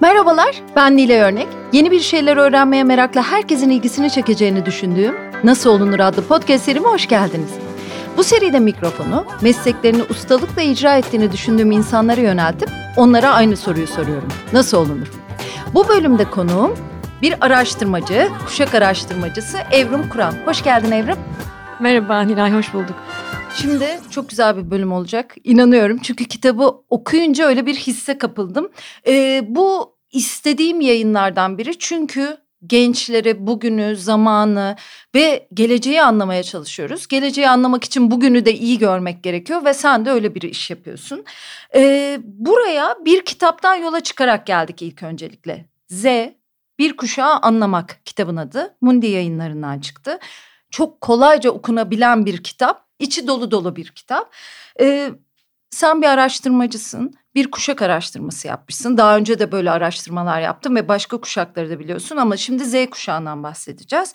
Merhabalar, ben Nile Örnek. Yeni bir şeyler öğrenmeye merakla herkesin ilgisini çekeceğini düşündüğüm Nasıl Olunur adlı podcast serime hoş geldiniz. Bu seride mikrofonu mesleklerini ustalıkla icra ettiğini düşündüğüm insanlara yöneltip onlara aynı soruyu soruyorum. Nasıl olunur? Bu bölümde konuğum bir araştırmacı, kuşak araştırmacısı Evrim Kur'an. Hoş geldin Evrim. Merhaba Nilay, hoş bulduk. Şimdi çok güzel bir bölüm olacak. İnanıyorum çünkü kitabı okuyunca öyle bir hisse kapıldım. Ee, bu istediğim yayınlardan biri çünkü gençlere bugünü, zamanı ve geleceği anlamaya çalışıyoruz. Geleceği anlamak için bugünü de iyi görmek gerekiyor ve sen de öyle bir iş yapıyorsun. Ee, buraya bir kitaptan yola çıkarak geldik ilk öncelikle. Z, Bir Kuşağı Anlamak kitabın adı. Mundi yayınlarından çıktı. Çok kolayca okunabilen bir kitap, içi dolu dolu bir kitap. Ee, sen bir araştırmacısın, bir kuşak araştırması yapmışsın. Daha önce de böyle araştırmalar yaptım ve başka kuşakları da biliyorsun ama şimdi Z kuşağından bahsedeceğiz.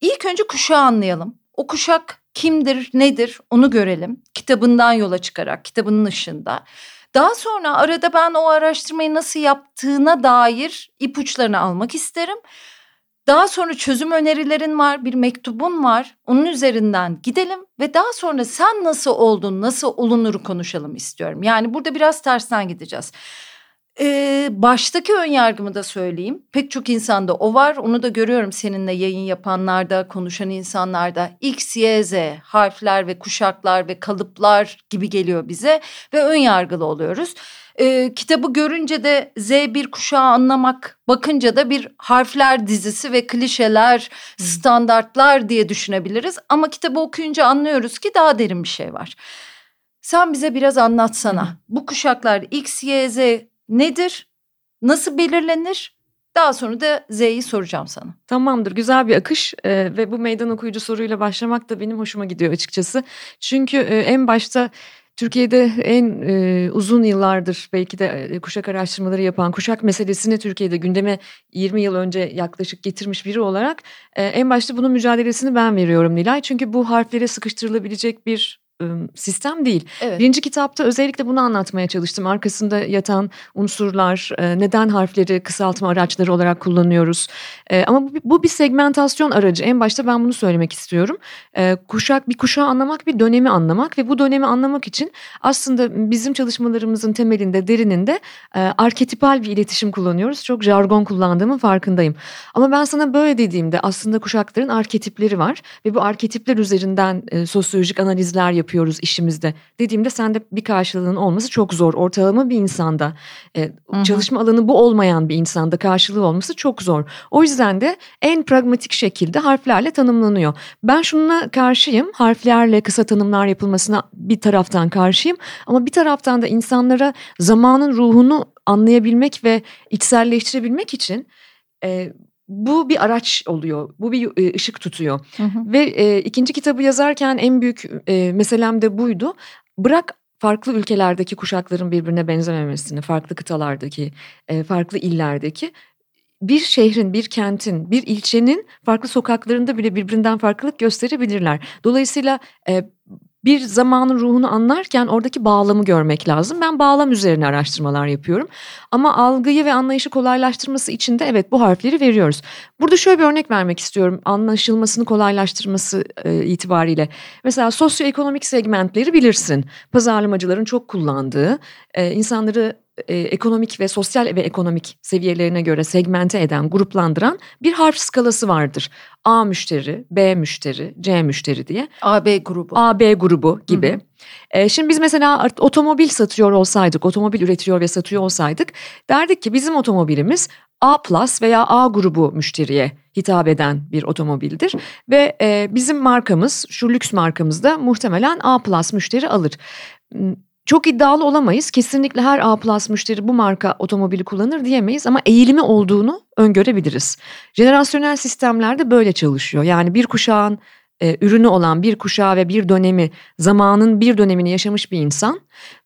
İlk önce kuşağı anlayalım. O kuşak kimdir, nedir onu görelim. Kitabından yola çıkarak, kitabının ışığında. Daha sonra arada ben o araştırmayı nasıl yaptığına dair ipuçlarını almak isterim. Daha sonra çözüm önerilerin var, bir mektubun var. Onun üzerinden gidelim ve daha sonra sen nasıl oldun, nasıl olunuru konuşalım istiyorum. Yani burada biraz tersten gideceğiz. Ee, baştaki ön yargımı da söyleyeyim. Pek çok insanda o var. Onu da görüyorum seninle yayın yapanlarda, konuşan insanlarda. X, Y, Z harfler ve kuşaklar ve kalıplar gibi geliyor bize ve ön yargılı oluyoruz. Ee, kitabı görünce de Z1 kuşağı anlamak, bakınca da bir harfler dizisi ve klişeler, standartlar diye düşünebiliriz. Ama kitabı okuyunca anlıyoruz ki daha derin bir şey var. Sen bize biraz anlatsana. Bu kuşaklar X, Y, Z nedir? Nasıl belirlenir? Daha sonra da Z'yi soracağım sana. Tamamdır güzel bir akış ee, ve bu meydan okuyucu soruyla başlamak da benim hoşuma gidiyor açıkçası. Çünkü e, en başta Türkiye'de en e, uzun yıllardır belki de e, kuşak araştırmaları yapan kuşak meselesini Türkiye'de gündeme 20 yıl önce yaklaşık getirmiş biri olarak e, en başta bunun mücadelesini ben veriyorum Nilay. Çünkü bu harflere sıkıştırılabilecek bir sistem değil. Evet. Birinci kitapta özellikle bunu anlatmaya çalıştım. Arkasında yatan unsurlar, neden harfleri kısaltma araçları olarak kullanıyoruz. Ama bu bir segmentasyon aracı. En başta ben bunu söylemek istiyorum. Kuşak, bir kuşağı anlamak, bir dönemi anlamak ve bu dönemi anlamak için aslında bizim çalışmalarımızın temelinde, derininde arketipal bir iletişim kullanıyoruz. Çok jargon kullandığımın farkındayım. Ama ben sana böyle dediğimde aslında kuşakların arketipleri var ve bu arketipler üzerinden sosyolojik analizler yapıyoruz yapıyoruz işimizde dediğimde sende bir karşılığının olması çok zor. Ortalama bir insanda e, çalışma alanı bu olmayan bir insanda karşılığı olması çok zor. O yüzden de en pragmatik şekilde harflerle tanımlanıyor. Ben şuna karşıyım harflerle kısa tanımlar yapılmasına bir taraftan karşıyım ama bir taraftan da insanlara zamanın ruhunu anlayabilmek ve içselleştirebilmek için e, bu bir araç oluyor. Bu bir e, ışık tutuyor. Hı hı. Ve e, ikinci kitabı yazarken en büyük e, meselem de buydu. Bırak farklı ülkelerdeki kuşakların birbirine benzememesini, farklı kıtalardaki, e, farklı illerdeki bir şehrin, bir kentin, bir ilçenin farklı sokaklarında bile birbirinden farklılık gösterebilirler. Dolayısıyla e, bir zamanın ruhunu anlarken oradaki bağlamı görmek lazım. Ben bağlam üzerine araştırmalar yapıyorum. Ama algıyı ve anlayışı kolaylaştırması için de evet bu harfleri veriyoruz. Burada şöyle bir örnek vermek istiyorum. Anlaşılmasını kolaylaştırması e, itibariyle. Mesela sosyoekonomik segmentleri bilirsin. Pazarlamacıların çok kullandığı, e, insanları e, ekonomik ve sosyal ve ekonomik seviyelerine göre segmente eden, gruplandıran bir harf skalası vardır. A müşteri, B müşteri, C müşteri diye. AB grubu. AB grubu gibi. Hı hı. E, şimdi biz mesela otomobil satıyor olsaydık, otomobil üretiyor ve satıyor olsaydık derdik ki bizim otomobilimiz A plus veya A grubu müşteriye hitap eden bir otomobildir. Ve e, bizim markamız, şu lüks markamız da muhtemelen A plus müşteri alır. Çok iddialı olamayız. Kesinlikle her A plus müşteri bu marka otomobili kullanır diyemeyiz ama eğilimi olduğunu öngörebiliriz. Jenerasyonel sistemlerde böyle çalışıyor. Yani bir kuşağın e, ürünü olan bir kuşağı ve bir dönemi, zamanın bir dönemini yaşamış bir insan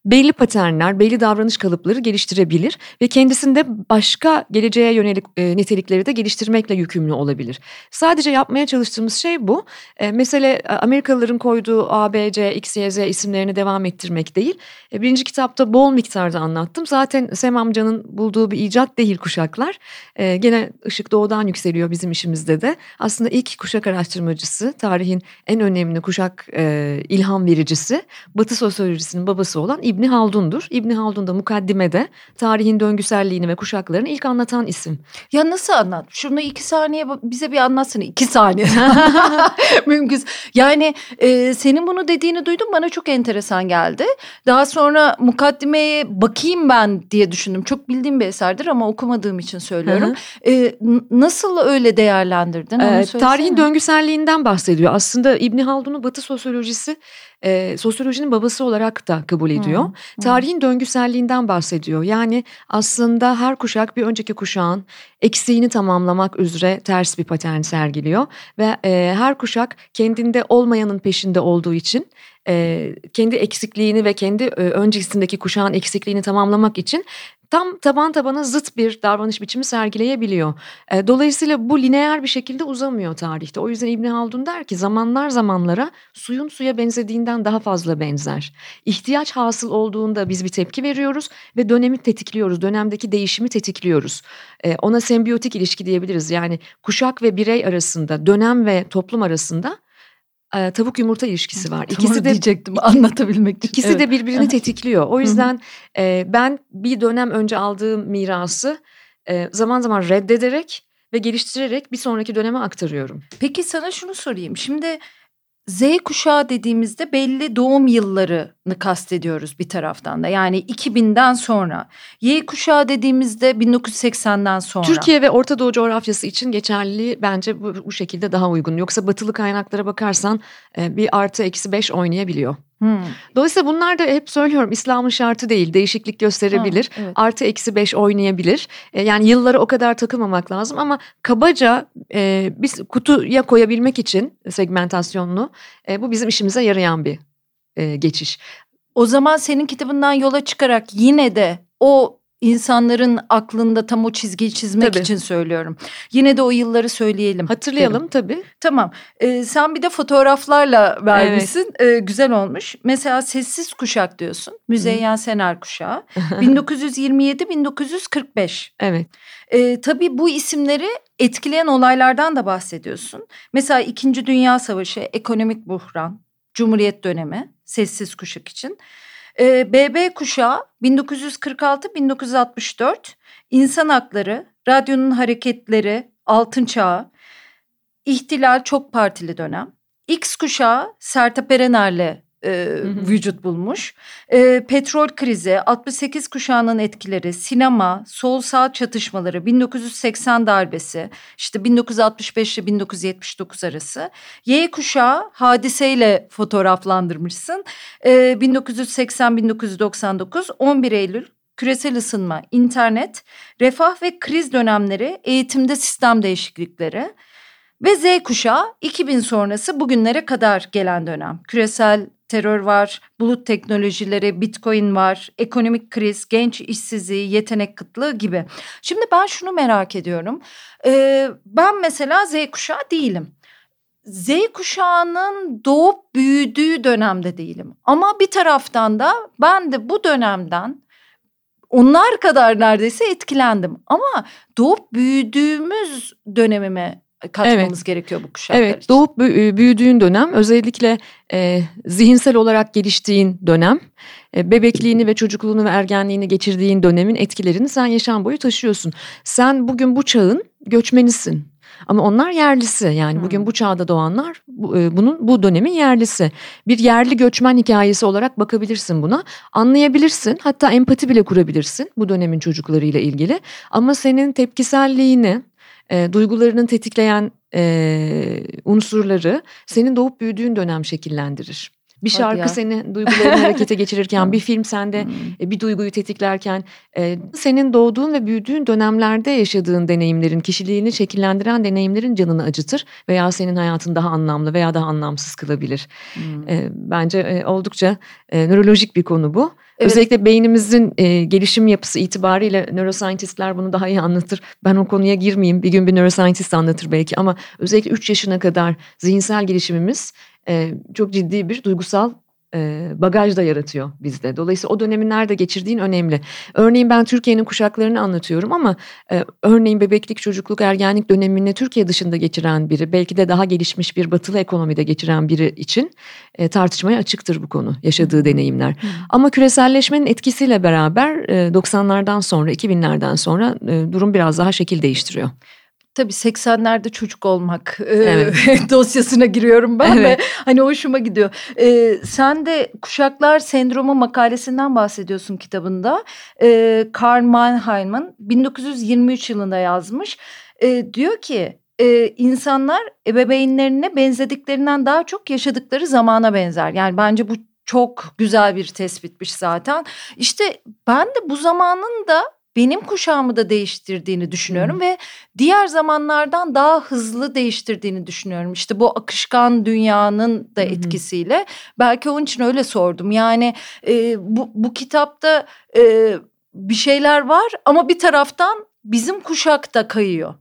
belli paternler, belli davranış kalıpları geliştirebilir ve kendisinde başka geleceğe yönelik e, nitelikleri de geliştirmekle yükümlü olabilir. Sadece yapmaya çalıştığımız şey bu. E, mesele Amerikalıların koyduğu A, B, C, X, Y, Z isimlerini devam ettirmek değil. E, birinci kitapta bol miktarda anlattım. Zaten Sem amcanın bulduğu bir icat değil kuşaklar. E, gene ışık doğudan yükseliyor bizim işimizde de. Aslında ilk kuşak araştırmacısı, tarihin en önemli kuşak e, ilham vericisi, Batı sosyolojisinin babası olan İbni Haldun'dur. İbni Haldun da mukaddimede tarihin döngüselliğini ve kuşaklarını ilk anlatan isim. Ya nasıl anlat? Şunu iki saniye bize bir anlatsana. İki saniye. Mümkün. Yani e, senin bunu dediğini duydum bana çok enteresan geldi. Daha sonra mukaddimeye bakayım ben diye düşündüm. Çok bildiğim bir eserdir ama okumadığım için söylüyorum. E, nasıl öyle değerlendirdin? Onu e, tarihin döngüselliğinden bahsediyor. Aslında İbni Haldun'u Batı sosyolojisi e, sosyolojinin babası olarak da kabul ediyor. Hmm. Tarihin döngüselliğinden bahsediyor. Yani aslında her kuşak bir önceki kuşağın eksiğini tamamlamak üzere ters bir patern sergiliyor. Ve e, her kuşak kendinde olmayanın peşinde olduğu için e, kendi eksikliğini ve kendi e, öncesindeki kuşağın eksikliğini tamamlamak için tam taban tabana zıt bir davranış biçimi sergileyebiliyor. E, dolayısıyla bu lineer bir şekilde uzamıyor tarihte. O yüzden İbni Haldun der ki zamanlar zamanlara suyun suya benzediğinden daha fazla benzer. İhtiyaç hasıl olduğunda biz bir tepki veriyoruz ve dönemi tetikliyoruz. Dönemdeki değişimi tetikliyoruz. E, ona sembiyotik ilişki diyebiliriz. Yani kuşak ve birey arasında, dönem ve toplum arasında e, tavuk yumurta ilişkisi var. İkisi de diyecektim anlatabilmek için. İkisi evet. de birbirini tetikliyor. O yüzden e, ben bir dönem önce aldığım mirası e, zaman zaman reddederek ve geliştirerek bir sonraki döneme aktarıyorum. Peki sana şunu sorayım. Şimdi Z kuşağı dediğimizde belli doğum yıllarını kastediyoruz bir taraftan da. Yani 2000'den sonra. Y kuşağı dediğimizde 1980'den sonra. Türkiye ve Orta Doğu coğrafyası için geçerli bence bu, bu şekilde daha uygun. Yoksa batılı kaynaklara bakarsan e, bir artı eksi beş oynayabiliyor. Hmm. Dolayısıyla bunlar da hep söylüyorum İslam'ın şartı değil değişiklik gösterebilir ha, evet. artı eksi beş oynayabilir e, yani yıllara o kadar takılmamak lazım ama kabaca e, biz kutuya koyabilmek için segmentasyonlu e, bu bizim işimize yarayan bir e, geçiş. O zaman senin kitabından yola çıkarak yine de o insanların aklında tam o çizgiyi çizmek tabii. için söylüyorum. Yine de o yılları söyleyelim. Hatırlayalım derim. tabii. Tamam. Ee, sen bir de fotoğraflarla vermişsin. Evet. Ee, güzel olmuş. Mesela Sessiz Kuşak diyorsun. Müzeyyen Hı. Sener Kuşağı. 1927-1945. Evet. Ee, tabii bu isimleri etkileyen olaylardan da bahsediyorsun. Mesela İkinci Dünya Savaşı, ekonomik buhran, Cumhuriyet dönemi, Sessiz Kuşak için. Ee, BB kuşağı 1946-1964 insan hakları, radyonun hareketleri, altın çağı, ihtilal çok partili dönem. X kuşağı Sertab Erener'le e, vücut bulmuş. E, petrol krizi, 68 kuşağının etkileri, sinema, sol sağ çatışmaları, 1980 darbesi, işte 1965 ile 1979 arası. Y kuşağı hadiseyle fotoğraflandırmışsın. E, 1980-1999, 11 Eylül küresel ısınma, internet, refah ve kriz dönemleri, eğitimde sistem değişiklikleri ve Z kuşağı 2000 sonrası bugünlere kadar gelen dönem. Küresel terör var, bulut teknolojileri, bitcoin var, ekonomik kriz, genç işsizliği, yetenek kıtlığı gibi. Şimdi ben şunu merak ediyorum. Ee, ben mesela Z kuşağı değilim. Z kuşağının doğup büyüdüğü dönemde değilim. Ama bir taraftan da ben de bu dönemden onlar kadar neredeyse etkilendim. Ama doğup büyüdüğümüz dönemime katmamız evet. gerekiyor bu kuşaklar evet, için. Doğup e, büyüdüğün dönem özellikle e, zihinsel olarak geliştiğin dönem e, bebekliğini ve çocukluğunu ve ergenliğini geçirdiğin dönemin etkilerini sen yaşam boyu taşıyorsun. Sen bugün bu çağın göçmenisin. Ama onlar yerlisi yani hmm. bugün bu çağda doğanlar bu, e, bunun bu dönemin yerlisi. Bir yerli göçmen hikayesi olarak bakabilirsin buna. Anlayabilirsin hatta empati bile kurabilirsin bu dönemin çocuklarıyla ilgili. Ama senin tepkiselliğini e, duygularının tetikleyen e, unsurları senin doğup büyüdüğün dönem şekillendirir. Bir şarkı ya. seni duygularını harekete geçirirken, bir film sende hmm. bir duyguyu tetiklerken, senin doğduğun ve büyüdüğün dönemlerde yaşadığın deneyimlerin, kişiliğini şekillendiren deneyimlerin canını acıtır veya senin hayatın daha anlamlı veya daha anlamsız kılabilir. Hmm. Bence oldukça nörolojik bir konu bu. Evet. Özellikle beynimizin e, gelişim yapısı itibariyle neuroscientistler bunu daha iyi anlatır. Ben o konuya girmeyeyim. Bir gün bir neuroscientist anlatır belki ama özellikle 3 yaşına kadar zihinsel gelişimimiz e, çok ciddi bir duygusal e, bagaj da yaratıyor bizde. Dolayısıyla o dönemi nerede geçirdiğin önemli. Örneğin ben Türkiye'nin kuşaklarını anlatıyorum ama e, örneğin bebeklik, çocukluk, ergenlik dönemini Türkiye dışında geçiren biri, belki de daha gelişmiş bir batılı ekonomide geçiren biri için e, tartışmaya açıktır bu konu, yaşadığı deneyimler. Ama küreselleşmenin etkisiyle beraber e, 90'lardan sonra, 2000'lerden sonra e, durum biraz daha şekil değiştiriyor. Tabii 80'lerde çocuk olmak evet. e, dosyasına giriyorum ben evet. ve hani hoşuma gidiyor. E, sen de kuşaklar sendromu makalesinden bahsediyorsun kitabında. E, Karl Mannheim'ın 1923 yılında yazmış. E, diyor ki e, insanlar ebeveynlerine benzediklerinden daha çok yaşadıkları zamana benzer. Yani bence bu çok güzel bir tespitmiş zaten. İşte ben de bu zamanın da benim kuşağımı da değiştirdiğini düşünüyorum hmm. ve diğer zamanlardan daha hızlı değiştirdiğini düşünüyorum. İşte bu akışkan dünyanın da etkisiyle hmm. belki onun için öyle sordum. Yani e, bu, bu kitapta e, bir şeyler var ama bir taraftan bizim kuşak da kayıyor.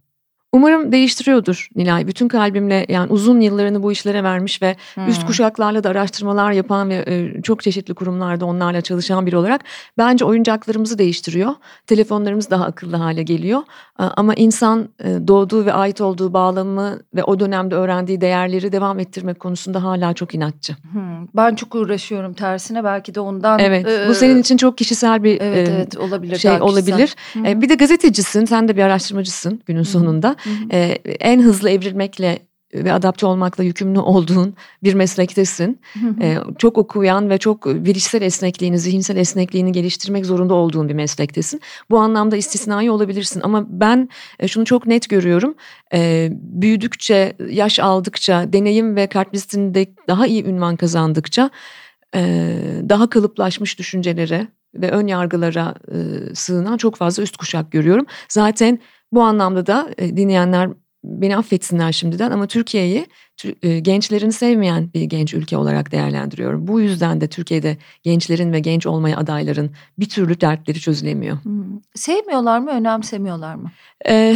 Umarım değiştiriyordur Nilay. Bütün kalbimle yani uzun yıllarını bu işlere vermiş ve hmm. üst kuşaklarla da araştırmalar yapan ve e, çok çeşitli kurumlarda onlarla çalışan biri olarak bence oyuncaklarımızı değiştiriyor. Telefonlarımız daha akıllı hale geliyor. Ama insan e, doğduğu ve ait olduğu bağlamı ve o dönemde öğrendiği değerleri devam ettirmek konusunda hala çok inatçı. Hmm. Ben çok uğraşıyorum tersine belki de ondan. Evet. E, bu senin için çok kişisel bir evet, evet, olabilir, şey olabilir. Hmm. Bir de gazetecisin, sen de bir araştırmacısın günün sonunda e, en hızlı evrilmekle ve adapte olmakla yükümlü olduğun bir meslektesin. Ee, çok okuyan ve çok bilişsel esnekliğini, zihinsel esnekliğini geliştirmek zorunda olduğun bir meslektesin. Bu anlamda istisnai olabilirsin ama ben şunu çok net görüyorum. Ee, büyüdükçe, yaş aldıkça, deneyim ve kartvizitinde daha iyi ünvan kazandıkça e, daha kalıplaşmış düşüncelere ve ön yargılara e, sığınan çok fazla üst kuşak görüyorum. Zaten bu anlamda da e, dinleyenler beni affetsinler şimdiden ama Türkiye'yi e, gençlerini sevmeyen bir genç ülke olarak değerlendiriyorum. Bu yüzden de Türkiye'de gençlerin ve genç olmaya adayların bir türlü dertleri çözülemiyor. Hmm. Sevmiyorlar mı, önemsemiyorlar mı? Ee,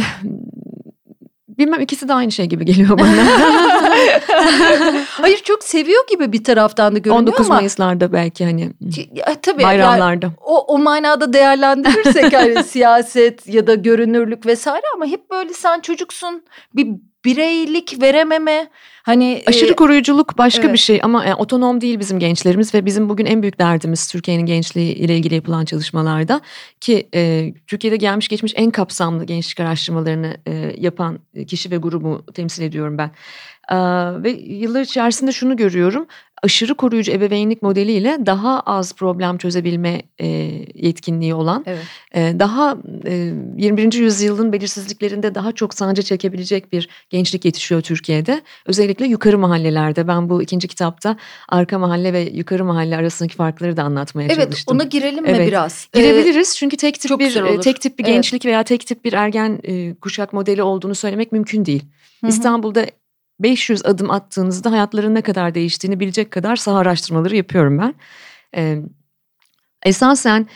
Bilmem ikisi de aynı şey gibi geliyor bana. Hayır çok seviyor gibi bir taraftan da görünüyor 19 ama. 19 Mayıs'larda belki hani ya, tabii, bayramlarda. Yani, o, o manada değerlendirirsek hani siyaset ya da görünürlük vesaire ama hep böyle sen çocuksun bir bireylik verememe hani aşırı e, koruyuculuk başka evet. bir şey ama yani, otonom değil bizim gençlerimiz ve bizim bugün en büyük derdimiz Türkiye'nin gençliği ile ilgili yapılan çalışmalarda ki e, Türkiye'de gelmiş geçmiş en kapsamlı gençlik araştırmalarını e, yapan kişi ve grubu temsil ediyorum ben. Ve yıllar içerisinde şunu görüyorum aşırı koruyucu ebeveynlik modeliyle daha az problem çözebilme e, yetkinliği olan, evet. e, daha e, 21. yüzyılın belirsizliklerinde daha çok sancı çekebilecek bir gençlik yetişiyor Türkiye'de. Özellikle yukarı mahallelerde. Ben bu ikinci kitapta arka mahalle ve yukarı mahalle arasındaki farkları da anlatmaya evet, çalıştım. Evet, ona girelim evet. mi biraz? Girebiliriz ee, çünkü tek tip bir tek tip bir evet. gençlik veya tek tip bir ergen e, kuşak modeli olduğunu söylemek mümkün değil. Hı-hı. İstanbul'da 500 adım attığınızda hayatların ne kadar değiştiğini bilecek kadar saha araştırmaları yapıyorum ben. Ee, esasen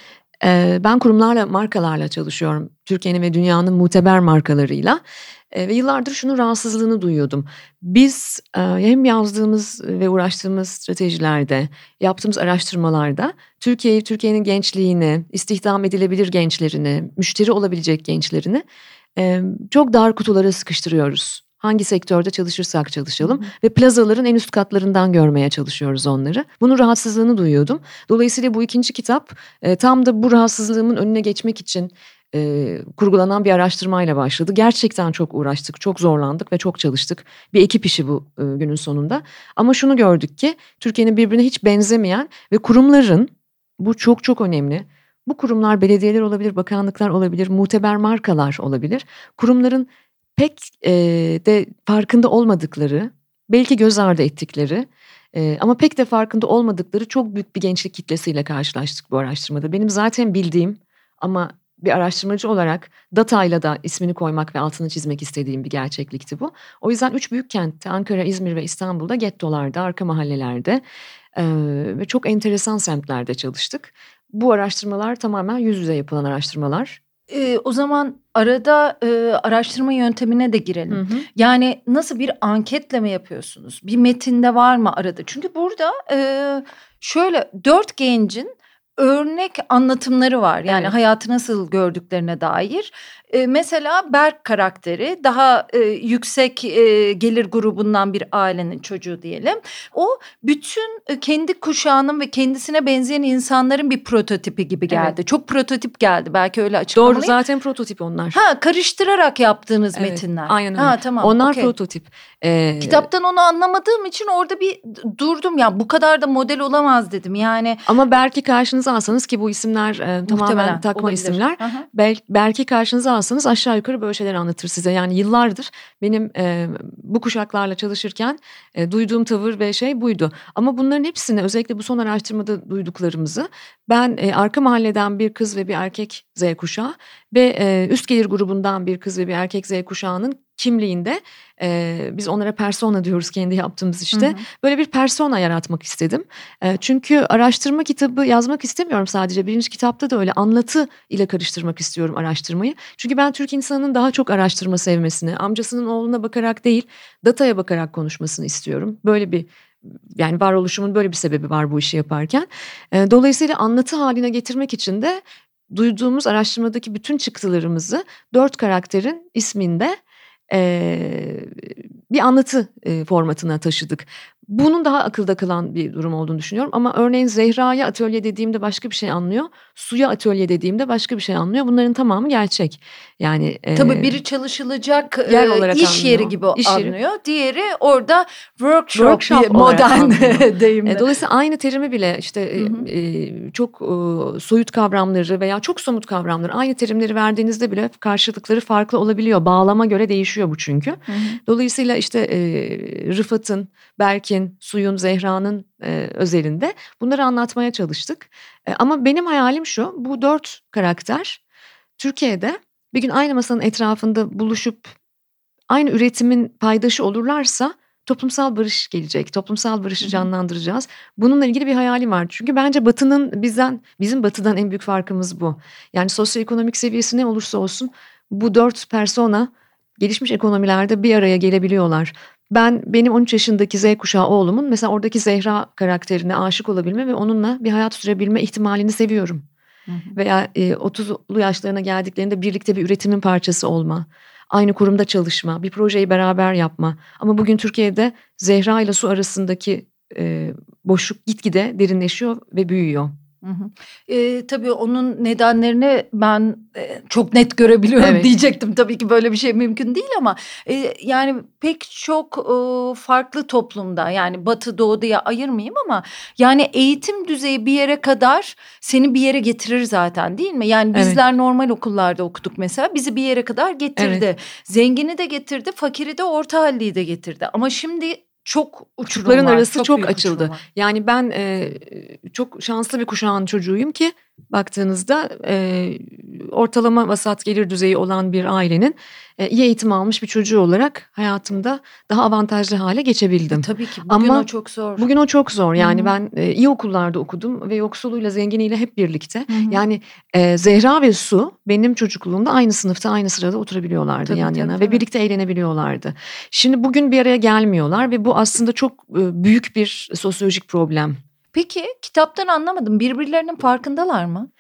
e, ben kurumlarla, markalarla çalışıyorum. Türkiye'nin ve dünyanın muteber markalarıyla. E, ve yıllardır şunu rahatsızlığını duyuyordum. Biz e, hem yazdığımız ve uğraştığımız stratejilerde, yaptığımız araştırmalarda Türkiye'yi, Türkiye'nin gençliğini, istihdam edilebilir gençlerini, müşteri olabilecek gençlerini e, çok dar kutulara sıkıştırıyoruz. Hangi sektörde çalışırsak çalışalım ve plazaların en üst katlarından görmeye çalışıyoruz onları. Bunun rahatsızlığını duyuyordum. Dolayısıyla bu ikinci kitap e, tam da bu rahatsızlığımın önüne geçmek için e, kurgulanan bir araştırmayla başladı. Gerçekten çok uğraştık, çok zorlandık ve çok çalıştık. Bir ekip işi bu e, günün sonunda. Ama şunu gördük ki Türkiye'nin birbirine hiç benzemeyen ve kurumların bu çok çok önemli. Bu kurumlar belediyeler olabilir, bakanlıklar olabilir, muteber markalar olabilir. Kurumların pek e, de farkında olmadıkları, belki göz ardı ettikleri E, ama pek de farkında olmadıkları çok büyük bir gençlik kitlesiyle karşılaştık bu araştırmada. Benim zaten bildiğim ama bir araştırmacı olarak datayla da ismini koymak ve altını çizmek istediğim bir gerçeklikti bu. O yüzden üç büyük kentte Ankara, İzmir ve İstanbul'da gettolarda, arka mahallelerde e, ve çok enteresan semtlerde çalıştık. Bu araştırmalar tamamen yüz yüze yapılan araştırmalar. E, o zaman arada e, araştırma yöntemine de girelim. Hı hı. Yani nasıl bir anketle mi yapıyorsunuz? Bir metinde var mı arada? Çünkü burada e, şöyle dört gencin örnek anlatımları var. Yani evet. hayatı nasıl gördüklerine dair. E, mesela Berk karakteri daha e, yüksek e, gelir grubundan bir ailenin çocuğu diyelim. O bütün e, kendi kuşağının ve kendisine benzeyen insanların bir prototipi gibi geldi. Evet. Çok prototip geldi belki öyle açıklamalıyım. Doğru zaten prototip onlar. Ha karıştırarak yaptığınız evet, metinler. Aynen öyle. Ha, tamam, onlar okay. prototip. Ee, Kitaptan onu anlamadığım için orada bir durdum ya bu kadar da model olamaz dedim yani. Ama Berk'i karşınıza alsanız ki bu isimler e, tamamen takma olabilir. isimler. Bel, Berk'i karşınıza alsanız aşağı yukarı böyle şeyler anlatır size. Yani yıllardır benim e, bu kuşaklarla çalışırken e, duyduğum tavır ve şey buydu. Ama bunların hepsini özellikle bu son araştırmada duyduklarımızı ben e, arka mahalleden bir kız ve bir erkek Z kuşağı ve e, üst gelir grubundan bir kız ve bir erkek Z kuşağının kimliğinde e, biz onlara persona diyoruz kendi yaptığımız işte hı hı. böyle bir persona yaratmak istedim. E, çünkü araştırma kitabı yazmak istemiyorum sadece birinci kitapta da öyle anlatı ile karıştırmak istiyorum araştırmayı. Çünkü ben Türk insanının daha çok araştırma sevmesini amcasının oğluna bakarak değil dataya bakarak konuşmasını istiyorum. Böyle bir yani varoluşumun böyle bir sebebi var bu işi yaparken. E, dolayısıyla anlatı haline getirmek için de duyduğumuz araştırmadaki bütün çıktılarımızı dört karakterin isminde bir anlatı formatına taşıdık. Bunun daha akılda kalan bir durum olduğunu düşünüyorum. Ama örneğin Zehra'ya atölye dediğimde başka bir şey anlıyor. Suya atölye dediğimde başka bir şey anlıyor. Bunların tamamı gerçek. Yani e, Tabii biri çalışılacak yer e, olarak iş anlıyor. yeri gibi iş anlıyor. Yeri. Diğeri orada workshop, workshop modern deyimle. E, dolayısıyla aynı terimi bile işte e, çok e, soyut kavramları veya çok somut kavramları aynı terimleri verdiğinizde bile karşılıkları farklı olabiliyor. Bağlama göre değişiyor bu çünkü. Hı hı. Dolayısıyla işte e, Rıfat'ın, Berk'in Ateş'in, Suyun, Zehra'nın e, özelinde bunları anlatmaya çalıştık. E, ama benim hayalim şu, bu dört karakter Türkiye'de bir gün aynı masanın etrafında buluşup aynı üretimin paydaşı olurlarsa toplumsal barış gelecek. Toplumsal barışı canlandıracağız. Bununla ilgili bir hayalim var. Çünkü bence Batı'nın bizden, bizim Batı'dan en büyük farkımız bu. Yani sosyoekonomik seviyesi ne olursa olsun bu dört persona gelişmiş ekonomilerde bir araya gelebiliyorlar. Ben benim 13 yaşındaki Z kuşağı oğlumun mesela oradaki Zehra karakterine aşık olabilme ve onunla bir hayat sürebilme ihtimalini seviyorum. Hı hı. Veya e, 30'lu yaşlarına geldiklerinde birlikte bir üretimin parçası olma, aynı kurumda çalışma, bir projeyi beraber yapma. Ama bugün Türkiye'de Zehra ile su arasındaki e, boşluk gitgide derinleşiyor ve büyüyor. Hı hı. E, tabii onun nedenlerini ben e, çok net görebiliyorum evet. diyecektim. Tabii ki böyle bir şey mümkün değil ama e, yani pek çok e, farklı toplumda yani batı doğu diye ayırmayayım ama yani eğitim düzeyi bir yere kadar seni bir yere getirir zaten değil mi? Yani bizler evet. normal okullarda okuduk mesela bizi bir yere kadar getirdi. Evet. Zengini de getirdi, fakiri de orta halliyi de getirdi. Ama şimdi çok uçurumlar arası çok, çok açıldı. Yani ben e, çok şanslı bir kuşağın çocuğuyum ki baktığınızda e, ortalama vasat gelir düzeyi olan bir ailenin e, iyi eğitim almış bir çocuğu olarak hayatımda daha avantajlı hale geçebildim. E, tabii ki bugün Ama o çok zor. Bugün o çok zor yani Hı-hı. ben e, iyi okullarda okudum ve yoksuluyla zenginiyle hep birlikte. Hı-hı. Yani e, Zehra ve Su benim çocukluğumda aynı sınıfta aynı sırada oturabiliyorlardı tabii, yan tabii, yana tabii. ve birlikte eğlenebiliyorlardı. Şimdi bugün bir araya gelmiyorlar ve bu aslında çok e, büyük bir sosyolojik problem. Peki kitaptan anlamadım birbirlerinin farkındalar mı?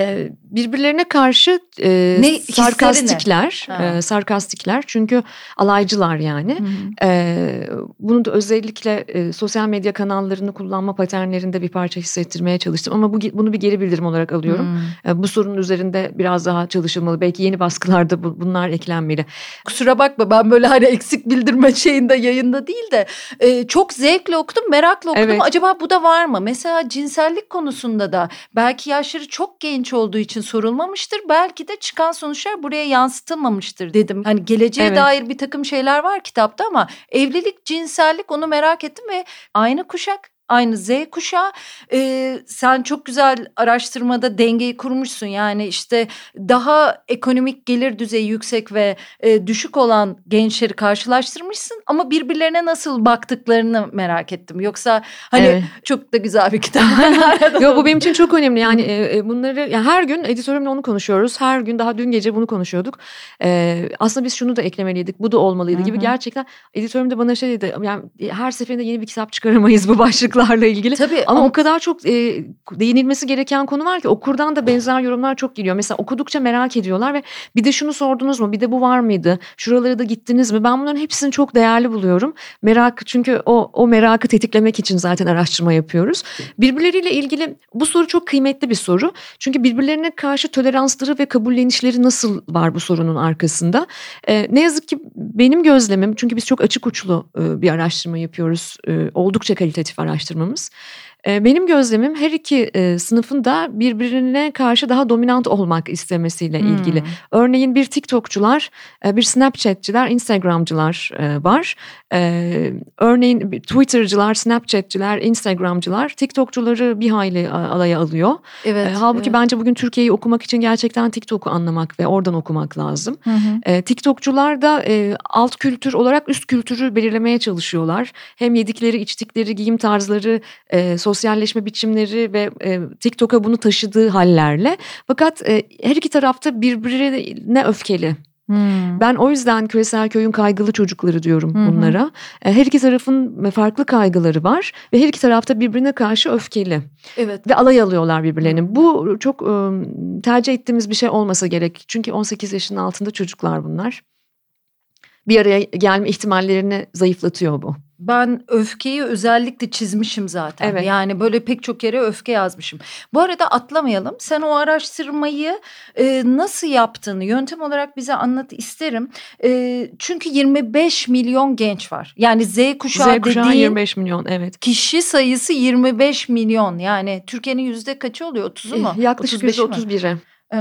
e, birbirlerine karşı e, ne, sarkastikler, e, sarkastikler çünkü alaycılar yani. E, bunu da özellikle e, sosyal medya kanallarını kullanma paternlerinde bir parça hissettirmeye çalıştım ama bu bunu bir geri bildirim olarak alıyorum. E, bu sorunun üzerinde biraz daha çalışılmalı. Belki yeni baskılarda bu, bunlar eklenmeli. Kusura bakma ben böyle hani eksik bildirme şeyinde yayında değil de e, çok zevkle okudum, merakla okudum. Evet. Acaba bu da var mı? Mesela cinsellik konusunda da belki yaşları çok genç olduğu için sorulmamıştır. Belki de çıkan sonuçlar buraya yansıtılmamıştır dedim. Hani geleceğe evet. dair bir takım şeyler var kitapta ama evlilik, cinsellik onu merak ettim ve aynı kuşak aynı Z kuşağı. Ee, sen çok güzel araştırmada dengeyi kurmuşsun. Yani işte daha ekonomik gelir düzeyi yüksek ve e, düşük olan gençleri karşılaştırmışsın. Ama birbirlerine nasıl baktıklarını merak ettim. Yoksa hani evet. çok da güzel bir kitap. Yok bu benim için çok önemli. Yani e, bunları yani her gün editörümle onu konuşuyoruz. Her gün daha dün gece bunu konuşuyorduk. E, aslında biz şunu da eklemeliydik. Bu da olmalıydı Hı-hı. gibi. Gerçekten editörüm de bana şey dedi. Yani her seferinde yeni bir kitap çıkaramayız bu başlık başlıklarla ilgili. Tabii ama, ama o kadar çok e, değinilmesi gereken konu var ki okurdan da benzer yorumlar çok geliyor. Mesela okudukça merak ediyorlar ve bir de şunu sordunuz mu? Bir de bu var mıydı? Şuralara da gittiniz mi? Ben bunların hepsini çok değerli buluyorum. Merak çünkü o o merakı tetiklemek için zaten araştırma yapıyoruz. Birbirleriyle ilgili bu soru çok kıymetli bir soru. Çünkü birbirlerine karşı toleransları ve kabullenişleri nasıl var bu sorunun arkasında? E, ne yazık ki benim gözlemim çünkü biz çok açık uçlu e, bir araştırma yapıyoruz. E, oldukça kalitatif araştırma araştırmamız. Benim gözlemim her iki sınıfın da birbirine karşı daha dominant olmak istemesiyle hmm. ilgili. Örneğin bir TikTokçular, bir Snapchatçiler, Instagramcılar var. Örneğin Twitter'cılar, Snapchatçiler, Instagramcılar TikTokçuları bir hayli alaya alıyor. Evet. Halbuki evet. bence bugün Türkiye'yi okumak için gerçekten TikTok'u anlamak ve oradan okumak lazım. Hı hı. TikTokçular da alt kültür olarak üst kültürü belirlemeye çalışıyorlar. Hem yedikleri, içtikleri, giyim tarzları, sosyal sosyalleşme biçimleri ve e, TikTok'a bunu taşıdığı hallerle. Fakat e, her iki tarafta birbirine öfkeli. Hmm. Ben o yüzden küresel köyün kaygılı çocukları diyorum hmm. bunlara. E, her iki tarafın farklı kaygıları var ve her iki tarafta birbirine karşı öfkeli. Evet. Ve alay alıyorlar birbirlerini. Bu çok e, tercih ettiğimiz bir şey olmasa gerek. Çünkü 18 yaşının altında çocuklar bunlar. Bir araya gelme ihtimallerini zayıflatıyor bu ben öfkeyi özellikle çizmişim zaten. Evet. Yani böyle pek çok yere öfke yazmışım. Bu arada atlamayalım. Sen o araştırmayı e, nasıl yaptığını yöntem olarak bize anlat isterim. E, çünkü 25 milyon genç var. Yani Z kuşağı, Z kuşağı dediğin 25 milyon evet. Kişi sayısı 25 milyon. Yani Türkiye'nin yüzde kaçı oluyor? 30'u mu? E, yaklaşık yüzde 31'i.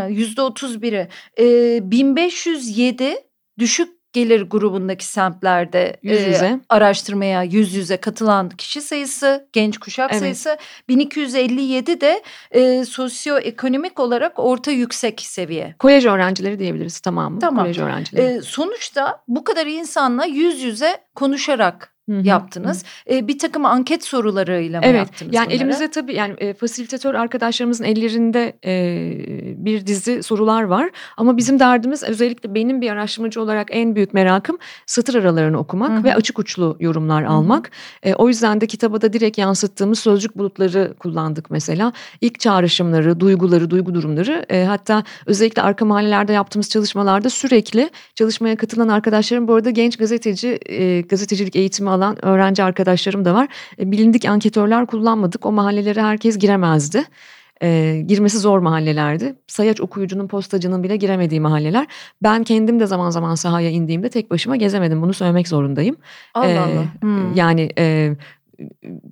Yüzde 31'i. E, 1507 düşük gelir grubundaki semtlerde yüz yüze. E, araştırmaya yüz yüze katılan kişi sayısı, genç kuşak evet. sayısı 1257 de e, sosyoekonomik olarak orta yüksek seviye. Kolej öğrencileri diyebiliriz tamam mı? Tamam. Kolej öğrencileri. E, sonuçta bu kadar insanla yüz yüze konuşarak Hı-hı. yaptınız. E, bir takım anket sorularıyla mı evet, yaptınız Yani bunları? elimizde tabii yani e, fasilitatör arkadaşlarımızın ellerinde e, bir dizi sorular var. Ama bizim derdimiz özellikle benim bir araştırmacı olarak en büyük merakım satır aralarını okumak Hı-hı. ve açık uçlu yorumlar Hı-hı. almak. E, o yüzden de kitaba da direkt yansıttığımız sözcük bulutları kullandık mesela. İlk çağrışımları, duyguları, duygu durumları e, hatta özellikle arka mahallelerde yaptığımız çalışmalarda sürekli çalışmaya katılan arkadaşlarım bu arada genç gazeteci, e, gazetecilik eğitimi alan öğrenci arkadaşlarım da var. E, bilindik anketörler kullanmadık. O mahallelere herkes giremezdi. E, girmesi zor mahallelerdi. Sayaç okuyucunun, postacının bile giremediği mahalleler. Ben kendim de zaman zaman sahaya indiğimde tek başıma gezemedim. Bunu söylemek zorundayım. Allah e, Allah. Hmm. Yani e,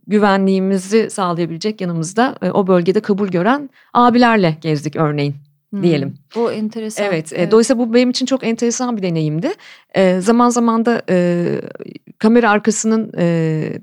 güvenliğimizi sağlayabilecek yanımızda e, o bölgede kabul gören abilerle gezdik örneğin diyelim. Hmm, bu enteresan. Evet, evet. E, dolayısıyla bu benim için çok enteresan bir deneyimdi. E, zaman zaman da e, kamera arkasının e,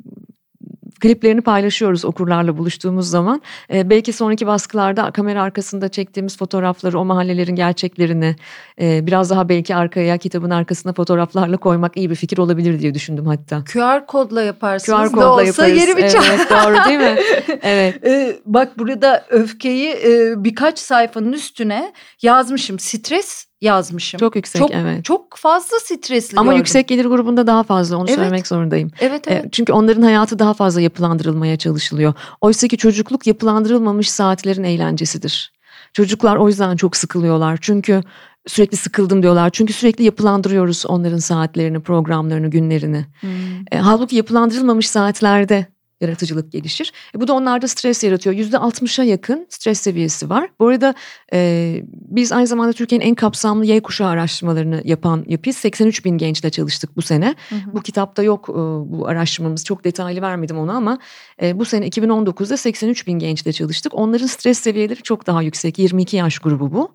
kliplerini paylaşıyoruz okurlarla buluştuğumuz zaman. E, belki sonraki baskılarda kamera arkasında çektiğimiz fotoğrafları, o mahallelerin gerçeklerini e, biraz daha belki arkaya kitabın arkasına fotoğraflarla koymak iyi bir fikir olabilir diye düşündüm hatta. QR kodla yaparsınız. QR kodla olsa yaparız. Yeri bir evet, doğru değil mi? Evet. e, bak burada öfkeyi e, birkaç sayfanın üstüne yazmışım. Stres yazmışım. Çok yüksek çok, evet. Çok fazla stresli Ama gördüm. yüksek gelir grubunda daha fazla onu evet. söylemek zorundayım. Evet evet. çünkü onların hayatı daha fazla yapılandırılmaya çalışılıyor. Oysa ki çocukluk yapılandırılmamış saatlerin eğlencesidir. Çocuklar o yüzden çok sıkılıyorlar. Çünkü sürekli sıkıldım diyorlar. Çünkü sürekli yapılandırıyoruz onların saatlerini, programlarını, günlerini. Hmm. E, halbuki yapılandırılmamış saatlerde yaratıcılık gelişir. E, bu da onlarda stres yaratıyor. Yüzde 60'a yakın stres seviyesi var. Bu arada e, biz aynı zamanda Türkiye'nin en kapsamlı Y kuşağı araştırmalarını yapan yapıyız. 83 bin gençle çalıştık bu sene. Hı hı. Bu kitapta yok e, bu araştırmamız. Çok detaylı vermedim onu ama e, bu sene 2019'da 83 bin gençle çalıştık. Onların stres seviyeleri çok daha yüksek. 22 yaş grubu bu.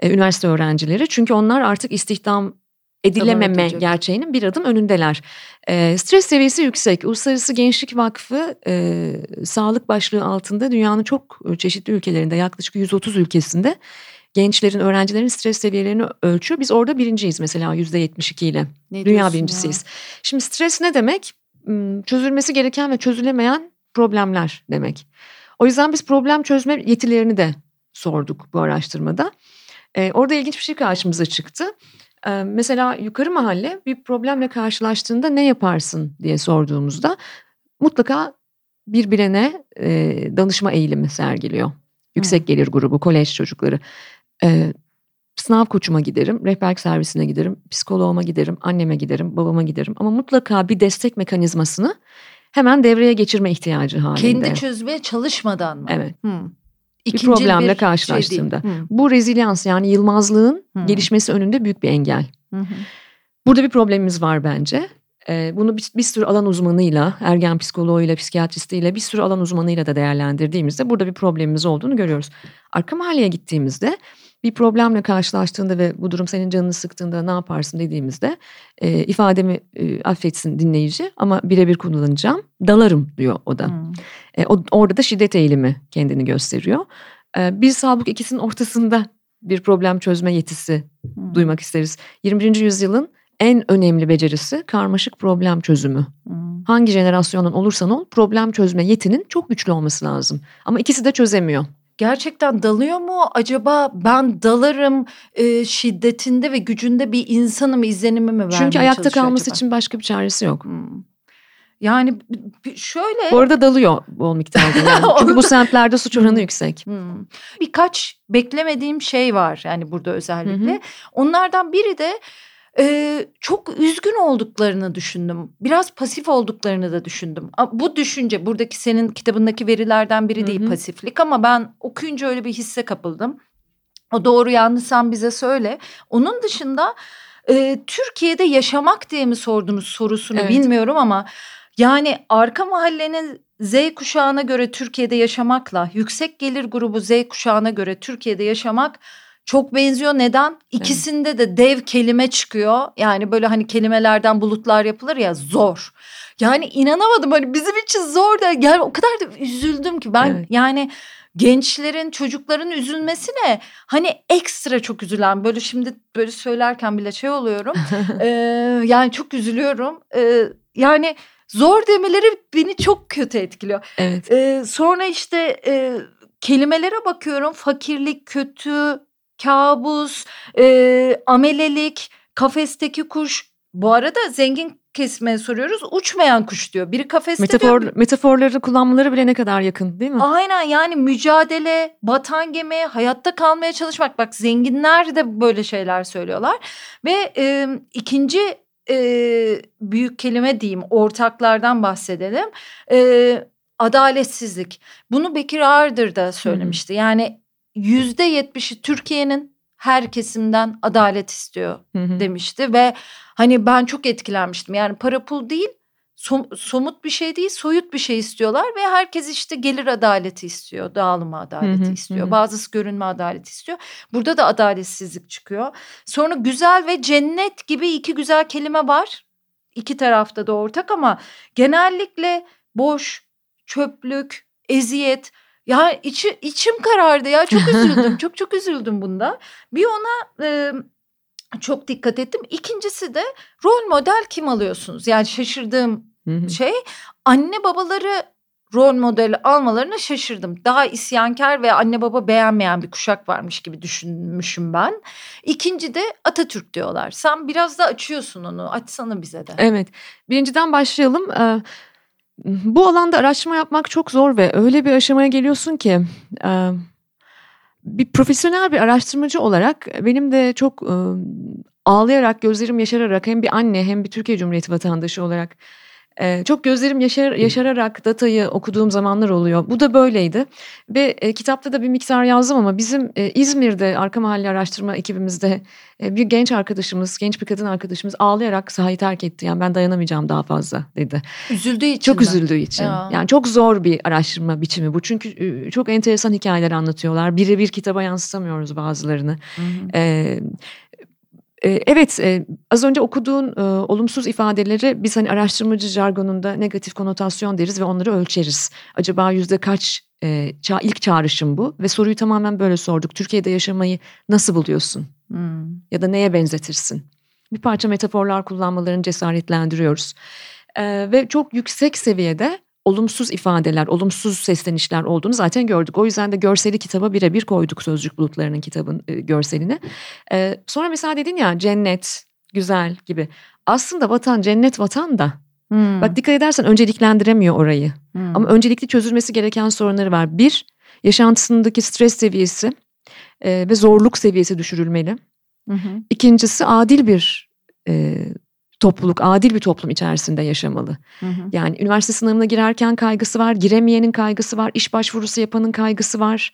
E, üniversite öğrencileri. Çünkü onlar artık istihdam edilememe gerçeğinin bir adım önündeler. E, stres seviyesi yüksek. Uluslararası Gençlik Vakfı e, sağlık başlığı altında dünyanın çok çeşitli ülkelerinde yaklaşık 130 ülkesinde gençlerin, öğrencilerin stres seviyelerini ölçüyor. Biz orada birinciyiz mesela %72 ile. Ne Dünya birincisiyiz. Ya? Şimdi stres ne demek? Hmm, çözülmesi gereken ve çözülemeyen problemler demek. O yüzden biz problem çözme yetilerini de sorduk bu araştırmada. Ee, orada ilginç bir şey karşımıza çıktı. Ee, mesela yukarı mahalle bir problemle karşılaştığında ne yaparsın diye sorduğumuzda mutlaka birbirine e, danışma eğilimi sergiliyor. Yüksek gelir grubu, kolej çocukları. Sınav koçuma giderim, rehberlik servisine giderim, psikoloğuma giderim, anneme giderim, babama giderim. Ama mutlaka bir destek mekanizmasını hemen devreye geçirme ihtiyacı halinde. Kendi çözmeye çalışmadan mı? Evet. Hmm. İkinci bir problemle bir şey karşılaştığımda. Şey Bu rezilyans yani yılmazlığın Hı. gelişmesi önünde büyük bir engel. Hı hı. Burada bir problemimiz var bence. Ee, bunu bir, bir sürü alan uzmanıyla, ergen psikoloğuyla, psikiyatristiyle bir sürü alan uzmanıyla da değerlendirdiğimizde burada bir problemimiz olduğunu görüyoruz. Arka mahalleye gittiğimizde bir problemle karşılaştığında ve bu durum senin canını sıktığında ne yaparsın dediğimizde e, ifademi e, affetsin dinleyici ama birebir kullanacağım dalarım diyor o da. Hmm. E, o, orada da şiddet eğilimi kendini gösteriyor. E, biz halbuki ikisinin ortasında bir problem çözme yetisi hmm. duymak isteriz. 21. yüzyılın en önemli becerisi karmaşık problem çözümü. Hmm. Hangi jenerasyonun olursan ol problem çözme yetinin çok güçlü olması lazım. Ama ikisi de çözemiyor gerçekten dalıyor mu? Acaba ben dalarım e, şiddetinde ve gücünde bir insanım izlenimi mi vermeye Çünkü ayakta kalması acaba? için başka bir çaresi yok. Hmm. Yani şöyle... Bu arada dalıyor bol miktarda. Yani. Çünkü bu semtlerde suç oranı yüksek. Hmm. Birkaç beklemediğim şey var yani burada özellikle. Hı hı. Onlardan biri de e, çok üzgün olduklarını düşündüm. Biraz pasif olduklarını da düşündüm. Bu düşünce buradaki senin kitabındaki verilerden biri değil Hı-hı. pasiflik ama ben okuyunca öyle bir hisse kapıldım. O doğru yanlış sen bize söyle. Onun dışında e, Türkiye'de yaşamak diye mi sordunuz sorusunu evet. bilmiyorum ama yani arka mahallenin Z kuşağına göre Türkiye'de yaşamakla yüksek gelir grubu Z kuşağına göre Türkiye'de yaşamak çok benziyor. Neden? İkisinde evet. de dev kelime çıkıyor. Yani böyle hani kelimelerden bulutlar yapılır ya zor. Yani inanamadım hani bizim için zor da yani o kadar da üzüldüm ki ben evet. yani gençlerin çocukların üzülmesine hani ekstra çok üzülen böyle şimdi böyle söylerken bile şey oluyorum ee, yani çok üzülüyorum ee, yani zor demeleri beni çok kötü etkiliyor. Evet. Ee, sonra işte e, kelimelere bakıyorum fakirlik kötü kabus, e, amelelik, kafesteki kuş. Bu arada zengin kesmeye soruyoruz. Uçmayan kuş diyor. Biri kafeste Metafor, diyor. Metaforları kullanmaları bile ne kadar yakın değil mi? Aynen yani mücadele, batan gemi, hayatta kalmaya çalışmak. Bak zenginler de böyle şeyler söylüyorlar. Ve e, ikinci e, büyük kelime diyeyim ortaklardan bahsedelim. E, adaletsizlik. Bunu Bekir Ağırdır da söylemişti. Hı-hı. Yani yüzde yetmişi Türkiye'nin her kesimden adalet istiyor hı hı. demişti ve hani ben çok etkilenmiştim. Yani para pul değil som, somut bir şey değil soyut bir şey istiyorlar ve herkes işte gelir adaleti istiyor dağılma adaleti hı hı, istiyor hı. bazısı görünme adaleti istiyor burada da adaletsizlik çıkıyor sonra güzel ve cennet gibi iki güzel kelime var iki tarafta da ortak ama genellikle boş çöplük eziyet ya içi, içim karardı ya çok üzüldüm çok çok üzüldüm bunda. Bir ona e, çok dikkat ettim. İkincisi de rol model kim alıyorsunuz? Yani şaşırdığım şey anne babaları rol modeli almalarına şaşırdım. Daha isyankar ve anne baba beğenmeyen bir kuşak varmış gibi düşünmüşüm ben. İkinci de Atatürk diyorlar. Sen biraz da açıyorsun onu. Açsana bize de. Evet. Birinciden başlayalım. Ee, bu alanda araştırma yapmak çok zor ve öyle bir aşamaya geliyorsun ki e, bir profesyonel bir araştırmacı olarak benim de çok e, ağlayarak gözlerim yaşararak hem bir anne hem bir Türkiye Cumhuriyeti vatandaşı olarak Ee, çok gözlerim yaşar, yaşararak datayı okuduğum zamanlar oluyor. Bu da böyleydi. Ve e, kitapta da bir miktar yazdım ama bizim e, İzmir'de arka mahalle araştırma ekibimizde e, bir genç arkadaşımız, genç bir kadın arkadaşımız ağlayarak sahayı terk etti. Yani ben dayanamayacağım daha fazla dedi. Üzüldüğü için Çok mi? üzüldüğü için. Ya. Yani çok zor bir araştırma biçimi bu. Çünkü e, çok enteresan hikayeler anlatıyorlar. Birebir kitaba yansıtamıyoruz bazılarını. Hı hı. E, evet e, az önce okuduğun e, olumsuz ifadeleri biz hani araştırmacı jargonunda negatif konotasyon deriz ve onları ölçeriz. Acaba yüzde kaç e, ça- ilk çağrışım bu ve soruyu tamamen böyle sorduk. Türkiye'de yaşamayı nasıl buluyorsun Hmm. ya da neye benzetirsin? Bir parça metaforlar kullanmalarını cesaretlendiriyoruz. Ee, ve çok yüksek seviyede olumsuz ifadeler, olumsuz seslenişler olduğunu zaten gördük. O yüzden de görseli kitaba birebir koyduk Sözcük Bulutları'nın kitabın e, görselini. Ee, sonra mesela dedin ya cennet, güzel gibi. Aslında vatan cennet vatan da. Hmm. Bak dikkat edersen önceliklendiremiyor orayı. Hmm. Ama öncelikli çözülmesi gereken sorunları var. Bir, yaşantısındaki stres seviyesi e, ve zorluk seviyesi düşürülmeli. Hı hı. İkincisi adil bir e, topluluk, adil bir toplum içerisinde yaşamalı. Hı hı. Yani üniversite sınavına girerken kaygısı var, giremeyenin kaygısı var, iş başvurusu yapanın kaygısı var.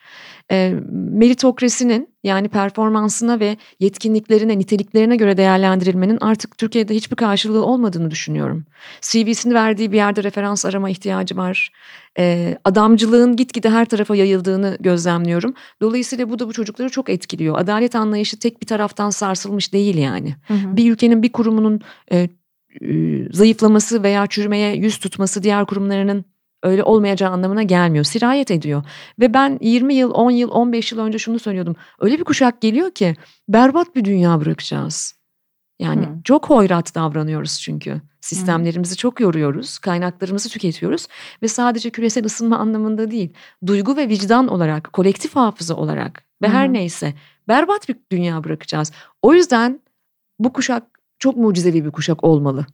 E, meritokrasinin yani performansına ve yetkinliklerine, niteliklerine göre değerlendirilmenin artık Türkiye'de hiçbir karşılığı olmadığını düşünüyorum. CV'sini verdiği bir yerde referans arama ihtiyacı var. E, adamcılığın gitgide her tarafa yayıldığını gözlemliyorum. Dolayısıyla bu da bu çocukları çok etkiliyor. Adalet anlayışı tek bir taraftan sarsılmış değil yani. Hı hı. Bir ülkenin bir kurumunun e, e, zayıflaması veya çürümeye yüz tutması diğer kurumlarının öyle olmayacağı anlamına gelmiyor. Sirayet ediyor. Ve ben 20 yıl, 10 yıl, 15 yıl önce şunu söylüyordum. Öyle bir kuşak geliyor ki berbat bir dünya bırakacağız. Yani Hı. çok hoyrat davranıyoruz çünkü. Sistemlerimizi çok yoruyoruz, kaynaklarımızı tüketiyoruz ve sadece küresel ısınma anlamında değil, duygu ve vicdan olarak, kolektif hafıza olarak ve hı. her neyse berbat bir dünya bırakacağız. O yüzden bu kuşak çok mucizevi bir kuşak olmalı.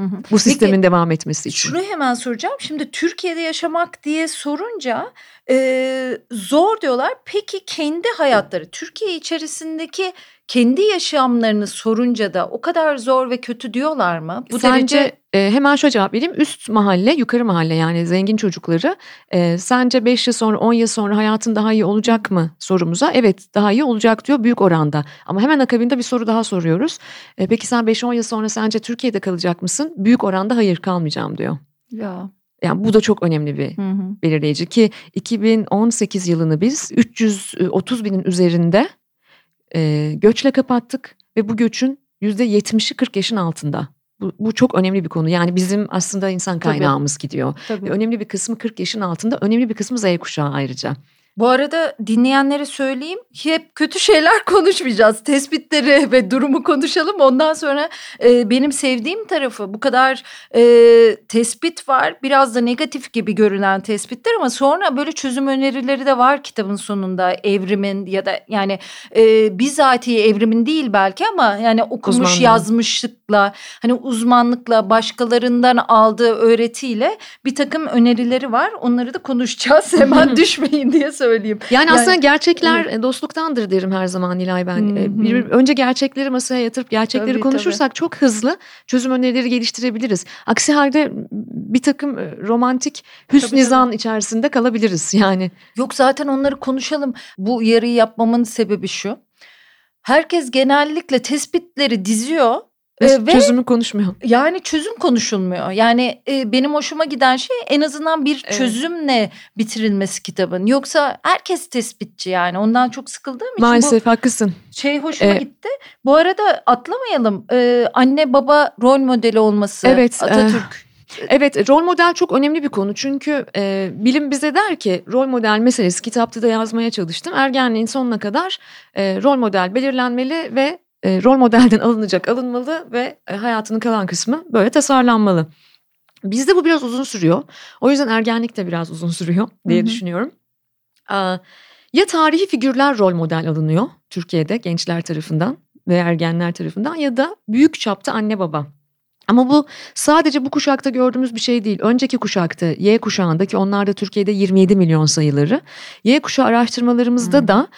Hı hı. Bu sistemin devam etmesi için. Şunu hemen soracağım. Şimdi Türkiye'de yaşamak diye sorunca e, zor diyorlar. Peki kendi hayatları, Türkiye içerisindeki kendi yaşamlarını sorunca da o kadar zor ve kötü diyorlar mı? Bu sence derece e, hemen şöyle cevap vereyim. Üst mahalle, yukarı mahalle yani zengin çocukları e, sence 5 yıl sonra 10 yıl sonra hayatın daha iyi olacak mı sorumuza evet daha iyi olacak diyor büyük oranda. Ama hemen akabinde bir soru daha soruyoruz. E, peki sen 5-10 yıl sonra sence Türkiye'de kalacak mısın? Büyük oranda hayır kalmayacağım diyor. ya. Yani bu da çok önemli bir Hı hı. belirleyici ki 2018 yılını biz 330 binin üzerinde e, göçle kapattık ve bu göçün %70'i 40 yaşın altında. Bu, bu çok önemli bir konu. Yani bizim aslında insan Tabii. kaynağımız gidiyor. Tabii. Ve önemli bir kısmı 40 yaşın altında, önemli bir kısmı Z kuşağı ayrıca. Bu arada dinleyenlere söyleyeyim hep kötü şeyler konuşmayacağız. Tespitleri ve durumu konuşalım. Ondan sonra e, benim sevdiğim tarafı bu kadar e, tespit var. Biraz da negatif gibi görünen tespitler ama sonra böyle çözüm önerileri de var kitabın sonunda. Evrimin ya da yani e, bizatihi evrimin değil belki ama yani okumuş Uzmanlığın. yazmışlıkla hani uzmanlıkla başkalarından aldığı öğretiyle bir takım önerileri var. Onları da konuşacağız. Hemen düşmeyin diye söyleyeyim. Yani, Yani- aslında gerçekler e, dostluktandır derim her zaman Nilay ben. Hı hı. bir- önce gerçekleri masaya yatırıp gerçekleri Tabii, konuşursak çok hızlı çözüm önerileri geliştirebiliriz. Aksi halde bir takım e, romantik hüsn Tabii, içerisinde kalabiliriz yani. Yok zaten onları konuşalım. Bu yarıyı yapmamın sebebi şu. Herkes genellikle tespitleri diziyor. Ve e, ve çözümü konuşmuyor. yani çözüm konuşulmuyor. Yani e, benim hoşuma giden şey en azından bir Evet. çözümle bitirilmesi kitabın. Yoksa herkes tespitçi yani. Ondan çok sıkıldığım için bu Maalesef haklısın. şey hoşuma E, gitti. Bu arada atlamayalım. E, anne baba rol modeli olması. Evet, e, Atatürk. Evet rol model çok önemli bir konu çünkü e, bilim bize der ki rol model meselesi kitapta da yazmaya çalıştım. Ergenliğin sonuna kadar e, rol model belirlenmeli ve e, rol modelden alınacak alınmalı ve e, hayatının kalan kısmı böyle tasarlanmalı. Bizde bu biraz uzun sürüyor. O yüzden ergenlik de biraz uzun sürüyor diye Hı hı. düşünüyorum. Aa, ya tarihi figürler rol model alınıyor Türkiye'de gençler tarafından ve ergenler tarafından ya da büyük çapta anne baba. Ama bu sadece bu kuşakta gördüğümüz bir şey değil. Önceki kuşakta Y kuşağında ki onlar da Türkiye'de 27 milyon sayıları. Y kuşağı araştırmalarımızda Hı. da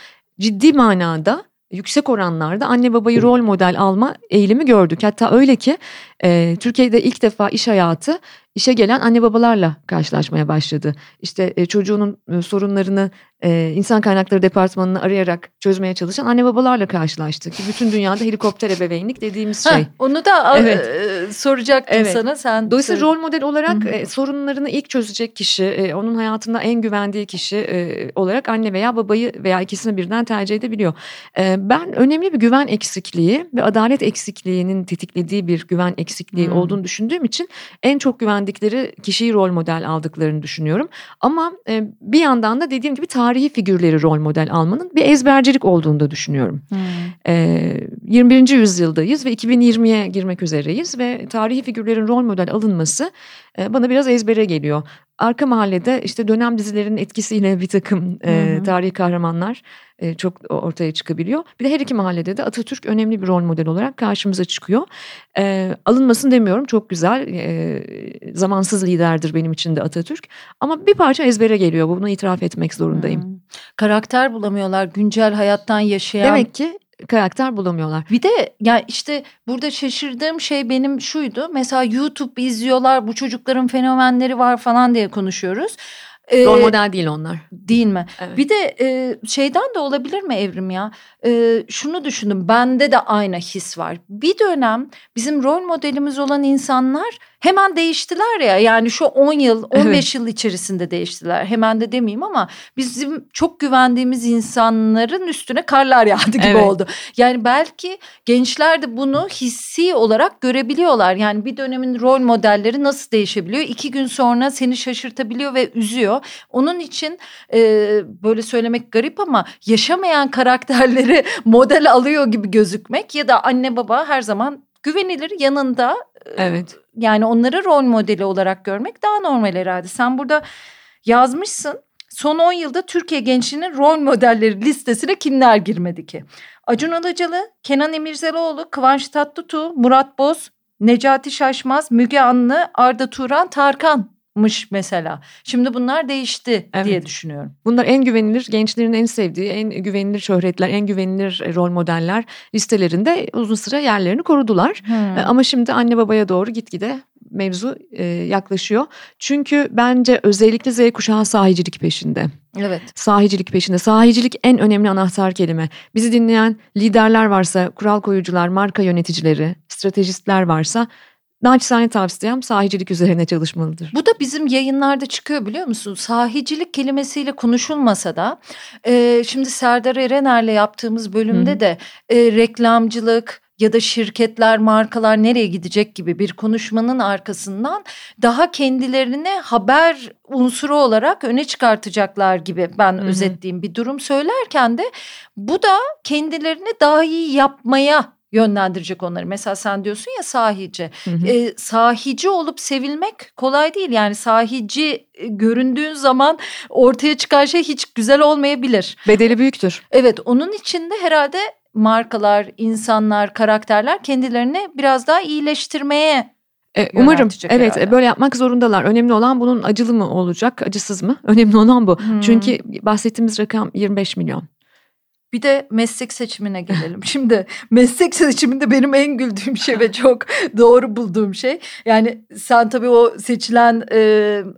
ciddi manada yüksek oranlarda anne babayı rol model alma eğilimi gördük. Hatta öyle ki e, Türkiye'de ilk defa iş hayatı işe gelen anne babalarla karşılaşmaya başladı. İşte e, çocuğunun e, sorunlarını e, insan kaynakları departmanını arayarak çözmeye çalışan anne babalarla karşılaştı. Ki bütün dünyada helikopter ebeveynlik dediğimiz şey. Heh, onu da evet. e, soracaktım evet. sana. Sen Dolayısıyla rol model olarak e, sorunlarını ilk çözecek kişi, e, onun hayatında en güvendiği kişi e, olarak anne veya babayı veya ikisini birden tercih edebiliyor. E, ben önemli bir güven eksikliği ve adalet eksikliğinin tetiklediği bir güven eksikliği hmm. olduğunu düşündüğüm için en çok güvendikleri kişiyi rol model aldıklarını düşünüyorum. Ama e, bir yandan da dediğim gibi tarihi figürleri rol model almanın bir ezbercilik olduğunu da düşünüyorum. Hmm. E, 21. yüzyıldayız ve 2020'ye girmek üzereyiz ve tarihi figürlerin rol model alınması bana biraz ezbere geliyor. Arka mahallede işte dönem dizilerinin etkisiyle bir takım e, tarihi kahramanlar e, çok ortaya çıkabiliyor. Bir de her iki mahallede de Atatürk önemli bir rol model olarak karşımıza çıkıyor. E, alınmasın demiyorum çok güzel e, zamansız liderdir benim için de Atatürk. Ama bir parça ezbere geliyor bunu itiraf etmek zorundayım. Hmm. Karakter bulamıyorlar güncel hayattan yaşayan. Demek ki karakter bulamıyorlar. Bir de ya işte burada şaşırdığım şey benim şuydu. Mesela YouTube izliyorlar bu çocukların fenomenleri var falan diye konuşuyoruz. Ee, Rol model değil onlar. Değil mi? Evet. Bir de e, şeyden de olabilir mi Evrim ya? E, şunu düşündüm. Bende de aynı his var. Bir dönem bizim rol modelimiz olan insanlar hemen değiştiler ya. Yani şu 10 yıl, 15 evet. yıl içerisinde değiştiler. Hemen de demeyeyim ama bizim çok güvendiğimiz insanların üstüne karlar yağdı gibi evet. oldu. Yani belki gençler de bunu hissi olarak görebiliyorlar. Yani bir dönemin rol modelleri nasıl değişebiliyor? İki gün sonra seni şaşırtabiliyor ve üzüyor. Onun için e, böyle söylemek garip ama yaşamayan karakterleri model alıyor gibi gözükmek ya da anne baba her zaman güvenilir yanında. Evet. Yani onları rol modeli olarak görmek daha normal herhalde. Sen burada yazmışsın. Son 10 yılda Türkiye gençliğinin rol modelleri listesine kimler girmedi ki? Acun Ilıcalı, Kenan Emirzalıoğlu, Kıvanç Tatlıtuğ, Murat Boz, Necati Şaşmaz, Müge Anlı, Arda Turan, Tarkan mış mesela. Şimdi bunlar değişti evet. diye düşünüyorum. Bunlar en güvenilir gençlerin en sevdiği, en güvenilir şöhretler, en güvenilir e, rol modeller listelerinde uzun süre yerlerini korudular. Hmm. Ama şimdi anne babaya doğru gitgide mevzu e, yaklaşıyor. Çünkü bence özellikle Z kuşağı sahicilik peşinde. Evet. Sahicilik peşinde. Sahicilik en önemli anahtar kelime. Bizi dinleyen liderler varsa, kural koyucular, marka yöneticileri, stratejistler varsa Naçizane tavsiyem sahicilik üzerine çalışmalıdır. Bu da bizim yayınlarda çıkıyor biliyor musun? Sahicilik kelimesiyle konuşulmasa da e, şimdi Serdar Erener'le yaptığımız bölümde Hı. de e, reklamcılık, ya da şirketler, markalar nereye gidecek gibi bir konuşmanın arkasından daha kendilerini haber unsuru olarak öne çıkartacaklar gibi ben Hı-hı. özetleyeyim bir durum söylerken de bu da kendilerini daha iyi yapmaya yönlendirecek onları. Mesela sen diyorsun ya sahici. Hı hı. E, sahici olup sevilmek kolay değil. Yani sahici e, göründüğün zaman ortaya çıkan şey hiç güzel olmayabilir. Bedeli büyüktür. Evet onun içinde herhalde markalar, insanlar, karakterler kendilerini biraz daha iyileştirmeye e, umarım evet herhalde. böyle yapmak zorundalar. Önemli olan bunun acılı mı olacak, acısız mı? Önemli olan bu. Hmm. Çünkü bahsettiğimiz rakam 25 milyon. Bir de meslek seçimine gelelim. Şimdi meslek seçiminde benim en güldüğüm şey ve çok doğru bulduğum şey. Yani sen tabii o seçilen e,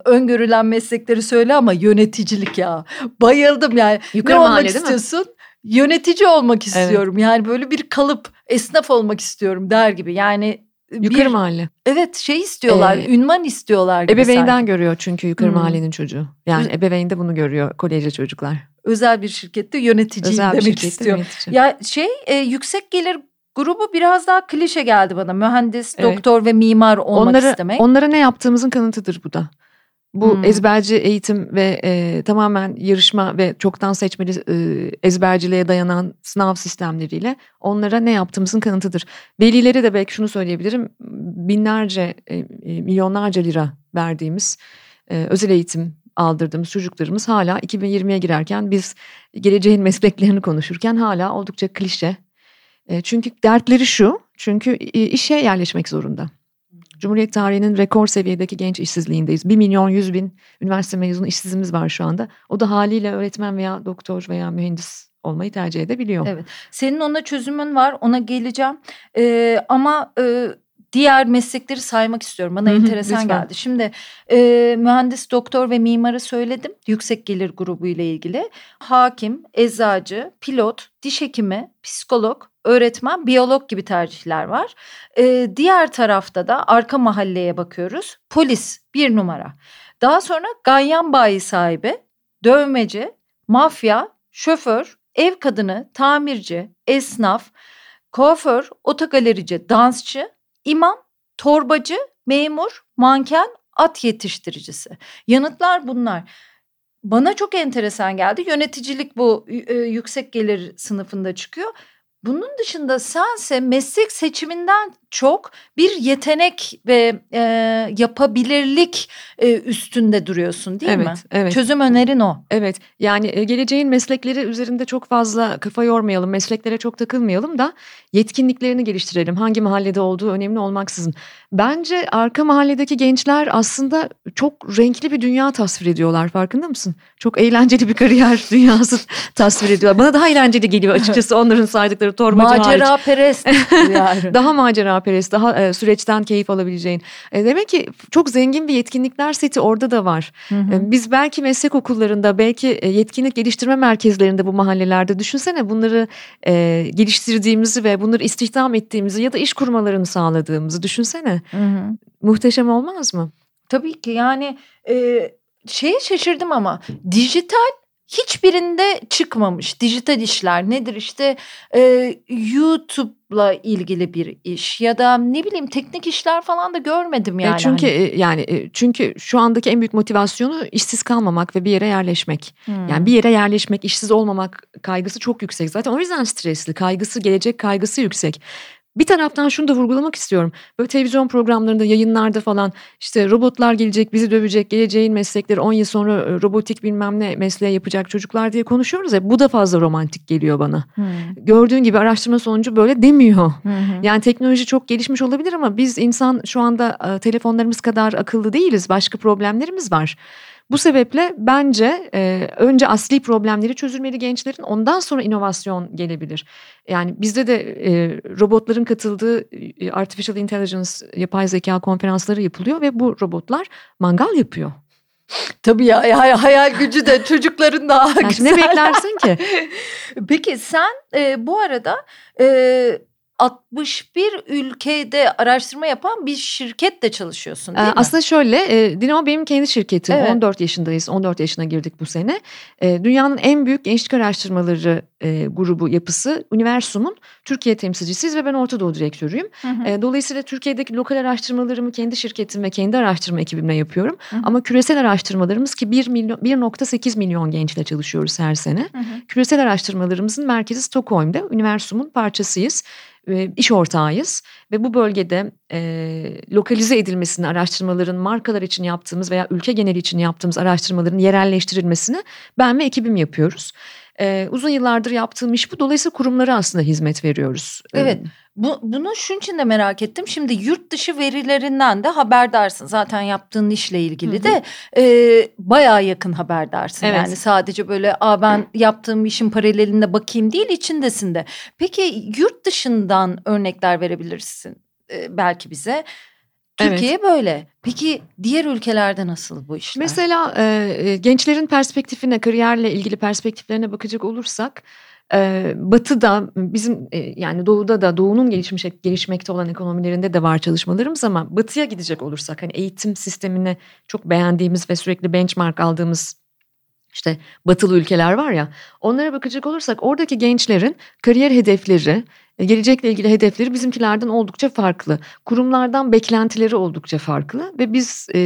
öngörülen meslekleri söyle ama yöneticilik ya. Bayıldım yani. Yukarı ne olmak istiyorsun? Yönetici olmak istiyorum. Evet. Yani böyle bir kalıp esnaf olmak istiyorum der gibi. Yani Yukarı bir, mahalle. Evet şey istiyorlar, ee, ünvan istiyorlar gibi Ebeveynden sanki. görüyor çünkü yukarı hmm. mahallenin çocuğu. Yani ebeveyn de bunu görüyor kolejli çocuklar özel bir şirkette yöneticiyim özel demek şirkette istiyor. Yönetici. Ya şey e, yüksek gelir grubu biraz daha klişe geldi bana. Mühendis, evet. doktor ve mimar olmak onlara, istemek. Onlara ne yaptığımızın kanıtıdır bu da. Bu hmm. ezberci eğitim ve e, tamamen yarışma ve çoktan seçmeli e, ezberciliğe dayanan sınav sistemleriyle onlara ne yaptığımızın kanıtıdır. Velileri de belki şunu söyleyebilirim. Binlerce, e, e milyonlarca lira verdiğimiz e, özel eğitim aldırdığımız çocuklarımız hala 2020'ye girerken biz geleceğin mesleklerini konuşurken hala oldukça klişe. E, çünkü dertleri şu, çünkü işe yerleşmek zorunda. Cumhuriyet tarihinin rekor seviyedeki genç işsizliğindeyiz. 1 milyon 100 bin üniversite mezunu işsizimiz var şu anda. O da haliyle öğretmen veya doktor veya mühendis olmayı tercih edebiliyor. Evet. Senin ona çözümün var. Ona geleceğim. Ee, ama e, diğer meslekleri saymak istiyorum. Bana enteresan lütfen. geldi. Şimdi e, mühendis, doktor ve mimarı söyledim. Yüksek gelir grubu ile ilgili. Hakim, eczacı, pilot, diş hekimi, psikolog, öğretmen, biyolog gibi tercihler var. E, diğer tarafta da arka mahalleye bakıyoruz. Polis bir numara. Daha sonra ganyan bayi sahibi, dövmeci, mafya, şoför, ev kadını, tamirci, esnaf, kuaför, otogalerici, dansçı, imam, torbacı, memur, manken, at yetiştiricisi. Yanıtlar bunlar. Bana çok enteresan geldi. Yöneticilik bu e, yüksek gelir sınıfında çıkıyor. Bunun dışında sense meslek seçiminden çok bir yetenek ve e, yapabilirlik e, üstünde duruyorsun değil evet, mi? Evet. Çözüm önerin o. Evet yani e, geleceğin meslekleri üzerinde çok fazla kafa yormayalım, mesleklere çok takılmayalım da yetkinliklerini geliştirelim. Hangi mahallede olduğu önemli olmaksızın. Bence arka mahalledeki gençler aslında çok renkli bir dünya tasvir ediyorlar farkında mısın? Çok eğlenceli bir kariyer dünyası tasvir ediyorlar. Bana daha eğlenceli geliyor açıkçası onların saydıkları torbacı Macera hariç. perest yani. Daha macera perest, daha e, süreçten keyif alabileceğin. E, demek ki çok zengin bir yetkinlikler seti orada da var. Hı hı. E, Biz belki meslek okullarında, belki e, yetkinlik geliştirme merkezlerinde bu mahallelerde düşünsene bunları e, geliştirdiğimizi ve bunları istihdam ettiğimizi ya da iş kurmalarını sağladığımızı düşünsene. Hı hı. Muhteşem olmaz mı? Tabii ki yani e, şeye şaşırdım ama dijital hiçbirinde çıkmamış. Dijital işler nedir işte e, YouTube'la ilgili bir iş ya da ne bileyim teknik işler falan da görmedim E, yani. çünkü hani. e, yani e, çünkü şu andaki en büyük motivasyonu işsiz kalmamak ve bir yere yerleşmek. Hmm. Yani bir yere yerleşmek, işsiz olmamak kaygısı çok yüksek. Zaten o yüzden stresli, kaygısı, gelecek kaygısı yüksek. Bir taraftan şunu da vurgulamak istiyorum. Böyle televizyon programlarında, yayınlarda falan işte robotlar gelecek, bizi dövecek, geleceğin meslekleri 10 yıl sonra e, robotik bilmem ne mesleği yapacak çocuklar diye konuşuyoruz ya. Bu da fazla romantik geliyor bana. Hmm. Gördüğün gibi araştırma sonucu böyle demiyor. Hı. Yani teknoloji çok gelişmiş olabilir ama biz insan şu anda e, telefonlarımız kadar akıllı değiliz. Başka problemlerimiz var. Bu sebeple bence e, önce asli problemleri çözülmeli gençlerin ondan sonra inovasyon gelebilir. Yani bizde de e, robotların katıldığı e, artificial intelligence yapay zeka konferansları yapılıyor ve bu robotlar mangal yapıyor. Tabii ya, ya hayal gücü de çocukların daha Yani güzel. ne beklersin ki? Peki sen e, bu arada e, 61 ülkede araştırma yapan bir şirketle çalışıyorsun Ee, değil mi? Aslında şöyle, e, Dinamo benim kendi şirketim. Evet. 14 yaşındayız, 14 yaşına girdik bu sene. E, Dünyanın en büyük gençlik araştırmaları e, grubu yapısı Universum'un Türkiye temsilcisiyiz ve ben Orta Doğu direktörüyüm. Hı hı. Dolayısıyla Türkiye'deki lokal araştırmalarımı kendi şirketim ve kendi araştırma ekibimle yapıyorum. Hı hı. Ama küresel araştırmalarımız ki 1 milyon 1.8 milyon gençle çalışıyoruz her sene. Hı hı. Küresel araştırmalarımızın merkezi Stockholm'da. Universum'un parçasıyız. İş ortağıyız ve bu bölgede e, lokalize edilmesini araştırmaların markalar için yaptığımız veya ülke geneli için yaptığımız araştırmaların yerelleştirilmesini ben ve ekibim yapıyoruz. E, uzun yıllardır yaptığım iş bu. Dolayısıyla kurumlara aslında hizmet veriyoruz. E, Evet. Bu, bunu şunun için de merak ettim. Şimdi yurt dışı verilerinden de haberdarsın. Zaten yaptığın işle ilgili Hı hı. de e, bayağı yakın haberdarsın. Evet. Yani sadece böyle Aa, ben yaptığım işin paralelinde bakayım değil içindesin de. Peki yurt dışından örnekler verebilirsin e, belki bize. Evet. Türkiye böyle. Peki diğer ülkelerde nasıl bu işler? Mesela e, e, gençlerin perspektifine, kariyerle ilgili perspektiflerine bakacak olursak e, Batı'da bizim e, yani Doğu'da da Doğu'nun gelişmiş gelişmekte olan ekonomilerinde de var çalışmalarımız ama Batı'ya gidecek olursak hani eğitim sistemini çok beğendiğimiz ve sürekli benchmark aldığımız işte batılı ülkeler var ya onlara bakacak olursak oradaki gençlerin kariyer hedefleri gelecekle ilgili hedefleri bizimkilerden oldukça farklı. Kurumlardan beklentileri oldukça farklı ve biz e,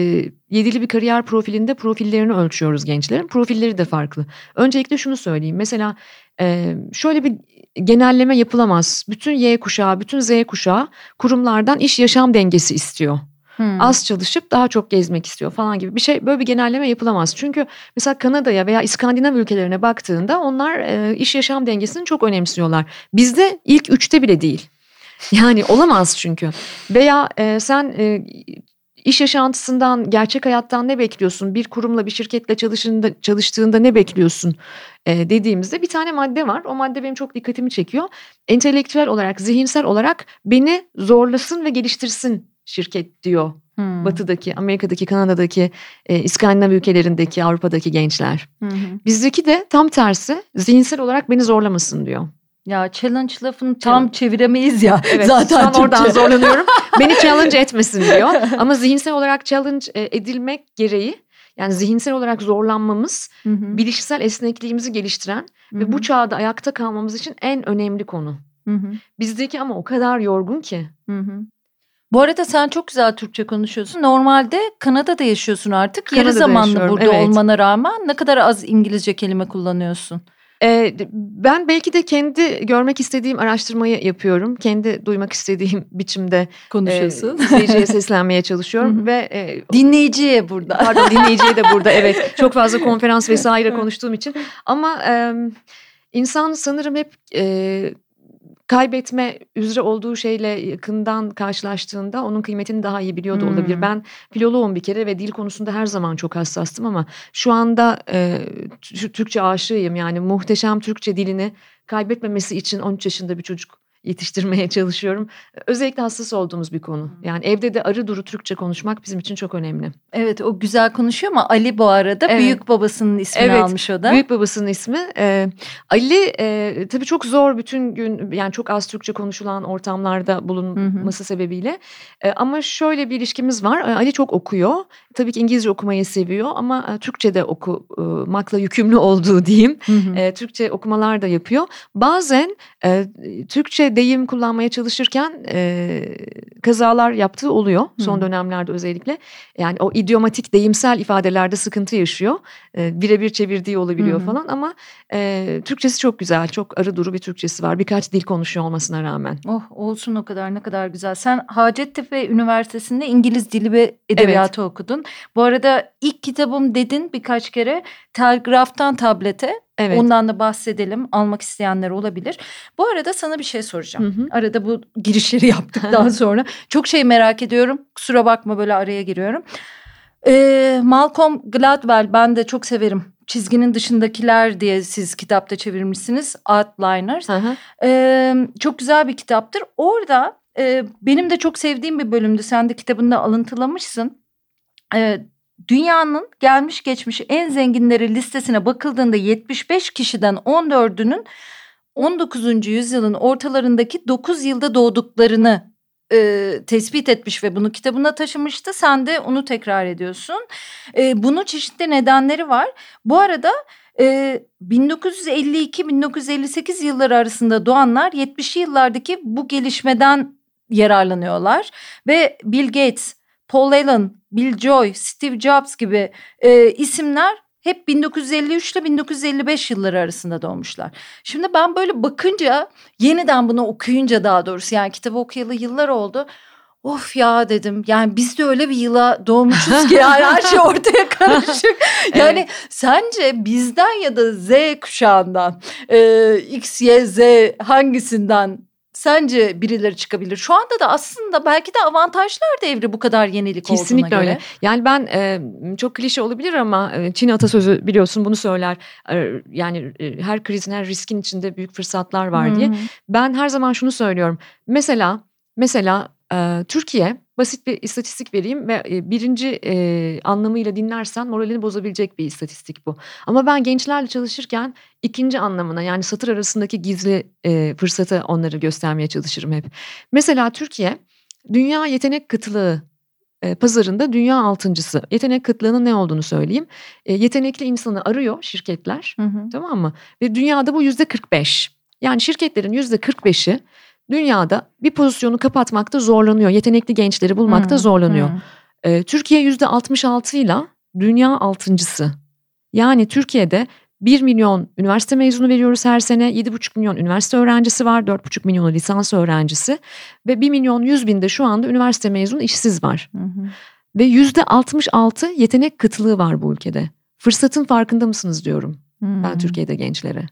yedili bir kariyer profilinde profillerini ölçüyoruz gençlerin. Profilleri de farklı. Öncelikle şunu söyleyeyim. Mesela e, şöyle bir genelleme yapılamaz. Bütün Y kuşağı, bütün Z kuşağı kurumlardan iş yaşam dengesi istiyor. Hmm. Az çalışıp daha çok gezmek istiyor falan gibi bir şey böyle bir genelleme yapılamaz. Çünkü mesela Kanada'ya veya İskandinav ülkelerine baktığında onlar e, iş yaşam dengesini çok önemsiyorlar. Bizde ilk üçte bile değil. Yani olamaz çünkü. Veya e, sen e, iş yaşantısından, gerçek hayattan ne bekliyorsun? Bir kurumla, bir şirketle çalıştığında, çalıştığında ne bekliyorsun? E, dediğimizde bir tane madde var. O madde benim çok dikkatimi çekiyor. Entelektüel olarak, zihinsel olarak beni zorlasın ve geliştirsin şirket diyor. Hmm. Batı'daki, Amerika'daki, Kanada'daki, e, İskandinav ülkelerindeki, Avrupa'daki gençler. Hmm. Bizdeki de tam tersi zihinsel olarak beni zorlamasın diyor. Ya challenge lafını tam evet. çeviremeyiz ya. Evet, Zaten şu oradan zorlanıyorum. Beni challenge etmesin diyor. Ama zihinsel olarak challenge e, edilmek gereği yani zihinsel olarak zorlanmamız hı hı. bilişsel esnekliğimizi geliştiren hı hı. ve bu çağda ayakta kalmamız için en önemli konu. Hı hı. Bizdeki ama o kadar yorgun ki. Hı hı. Bu arada sen çok güzel Türkçe konuşuyorsun. Normalde Kanada'da yaşıyorsun artık. Kanada'da Yarı zamanlı yaşıyorum. burada evet. olmana rağmen ne kadar az İngilizce kelime kullanıyorsun? Ee, ben belki de kendi görmek istediğim araştırmayı yapıyorum. Kendi duymak istediğim biçimde konuşuyorsun. E, izleyiciye seslenmeye çalışıyorum ve e, dinleyiciye burada. Pardon dinleyiciye de burada. Evet. Çok fazla konferans vesaire konuştuğum için ama e, insan sanırım hep e, kaybetme üzere olduğu şeyle yakından karşılaştığında onun kıymetini daha iyi biliyor da hmm. olabilir. Ben filoloğum bir kere ve dil konusunda her zaman çok hassastım ama şu anda e, Türkçe aşığıyım. Yani muhteşem Türkçe dilini kaybetmemesi için 13 yaşında bir çocuk yetiştirmeye çalışıyorum. Özellikle hassas olduğumuz bir konu. Yani evde de arı duru Türkçe konuşmak bizim için çok önemli. Evet o güzel konuşuyor ama Ali bu arada evet. büyük babasının ismini evet, almış o da. Büyük babasının ismi. Ee, Ali e, tabii çok zor bütün gün yani çok az Türkçe konuşulan ortamlarda bulunması hı hı. sebebiyle. E, ama şöyle bir ilişkimiz var. Ali çok okuyor. Tabii ki İngilizce okumayı seviyor ama Türkçe de okumakla yükümlü olduğu diyeyim. Hı hı. E, Türkçe okumalar da yapıyor. Bazen e, Türkçe deyim kullanmaya çalışırken e, kazalar yaptığı oluyor son hmm. dönemlerde özellikle. Yani o idiomatik deyimsel ifadelerde sıkıntı yaşıyor. E, birebir çevirdiği olabiliyor hmm. falan ama e, Türkçesi çok güzel. Çok arı duru bir Türkçesi var. Birkaç dil konuşuyor olmasına rağmen. Oh olsun o kadar ne kadar güzel. Sen Hacettepe Üniversitesi'nde İngiliz Dili ve Edebiyatı evet. okudun. Bu arada ilk kitabım dedin birkaç kere. Telgraftan tablete Evet. Ondan da bahsedelim. Almak isteyenler olabilir. Bu arada sana bir şey soracağım. Hı hı. Arada bu girişleri yaptıktan sonra çok şey merak ediyorum. Kusura bakma böyle araya giriyorum. Ee, Malcolm Gladwell ben de çok severim. Çizginin dışındakiler diye siz kitapta çevirmişsiniz. Outliners. Hı hı. Ee, çok güzel bir kitaptır. Orada e, benim de çok sevdiğim bir bölümdü. Sen de kitabında alıntılamışsın. Ee, dünyanın gelmiş geçmiş en zenginleri listesine bakıldığında 75 kişiden 14'ünün 19. yüzyılın ortalarındaki 9 yılda doğduklarını e, tespit etmiş ve bunu kitabına taşımıştı. Sen de onu tekrar ediyorsun. E, bunun çeşitli nedenleri var. Bu arada e, 1952-1958 yılları arasında doğanlar 70'li yıllardaki bu gelişmeden yararlanıyorlar. Ve Bill Gates, Paul Allen, Bill Joy, Steve Jobs gibi e, isimler hep 1953 ile 1955 yılları arasında doğmuşlar. Şimdi ben böyle bakınca yeniden bunu okuyunca daha doğrusu yani kitabı okuyalı yıllar oldu. Of ya dedim yani biz de öyle bir yıla doğmuşuz ki yani her şey ortaya karışık. Yani evet. sence bizden ya da Z kuşağından e, X, Y, Z hangisinden sence birileri çıkabilir? Şu anda da aslında belki de avantajlar devri bu kadar yenilik Kesinlikle olduğuna göre. öyle. Yani ben e, çok klişe olabilir ama e, Çin atasözü biliyorsun bunu söyler. E, yani e, her krizin her riskin içinde büyük fırsatlar var hmm. diye. Ben her zaman şunu söylüyorum. Mesela mesela Türkiye basit bir istatistik vereyim ve birinci e, anlamıyla dinlersen moralini bozabilecek bir istatistik bu. Ama ben gençlerle çalışırken ikinci anlamına yani satır arasındaki gizli e, fırsatı onları göstermeye çalışırım hep. Mesela Türkiye dünya yetenek kıtlığı e, pazarında dünya altıncısı. Yetenek kıtlığının ne olduğunu söyleyeyim. E, yetenekli insanı arıyor şirketler hı hı. tamam mı? Ve dünyada bu yüzde 45. Yani şirketlerin yüzde 45'i dünyada bir pozisyonu kapatmakta zorlanıyor. Yetenekli gençleri bulmakta hmm, zorlanıyor. Hmm. Ee, Türkiye yüzde 66 ile dünya altıncısı. Yani Türkiye'de 1 milyon üniversite mezunu veriyoruz her sene. 7,5 milyon üniversite öğrencisi var. 4,5 milyonu lisans öğrencisi. Ve 1 milyon 100 binde şu anda üniversite mezunu işsiz var. Hı hı. Ve yüzde 66 yetenek kıtlığı var bu ülkede. Fırsatın farkında mısınız diyorum hı. ben Türkiye'de gençlere.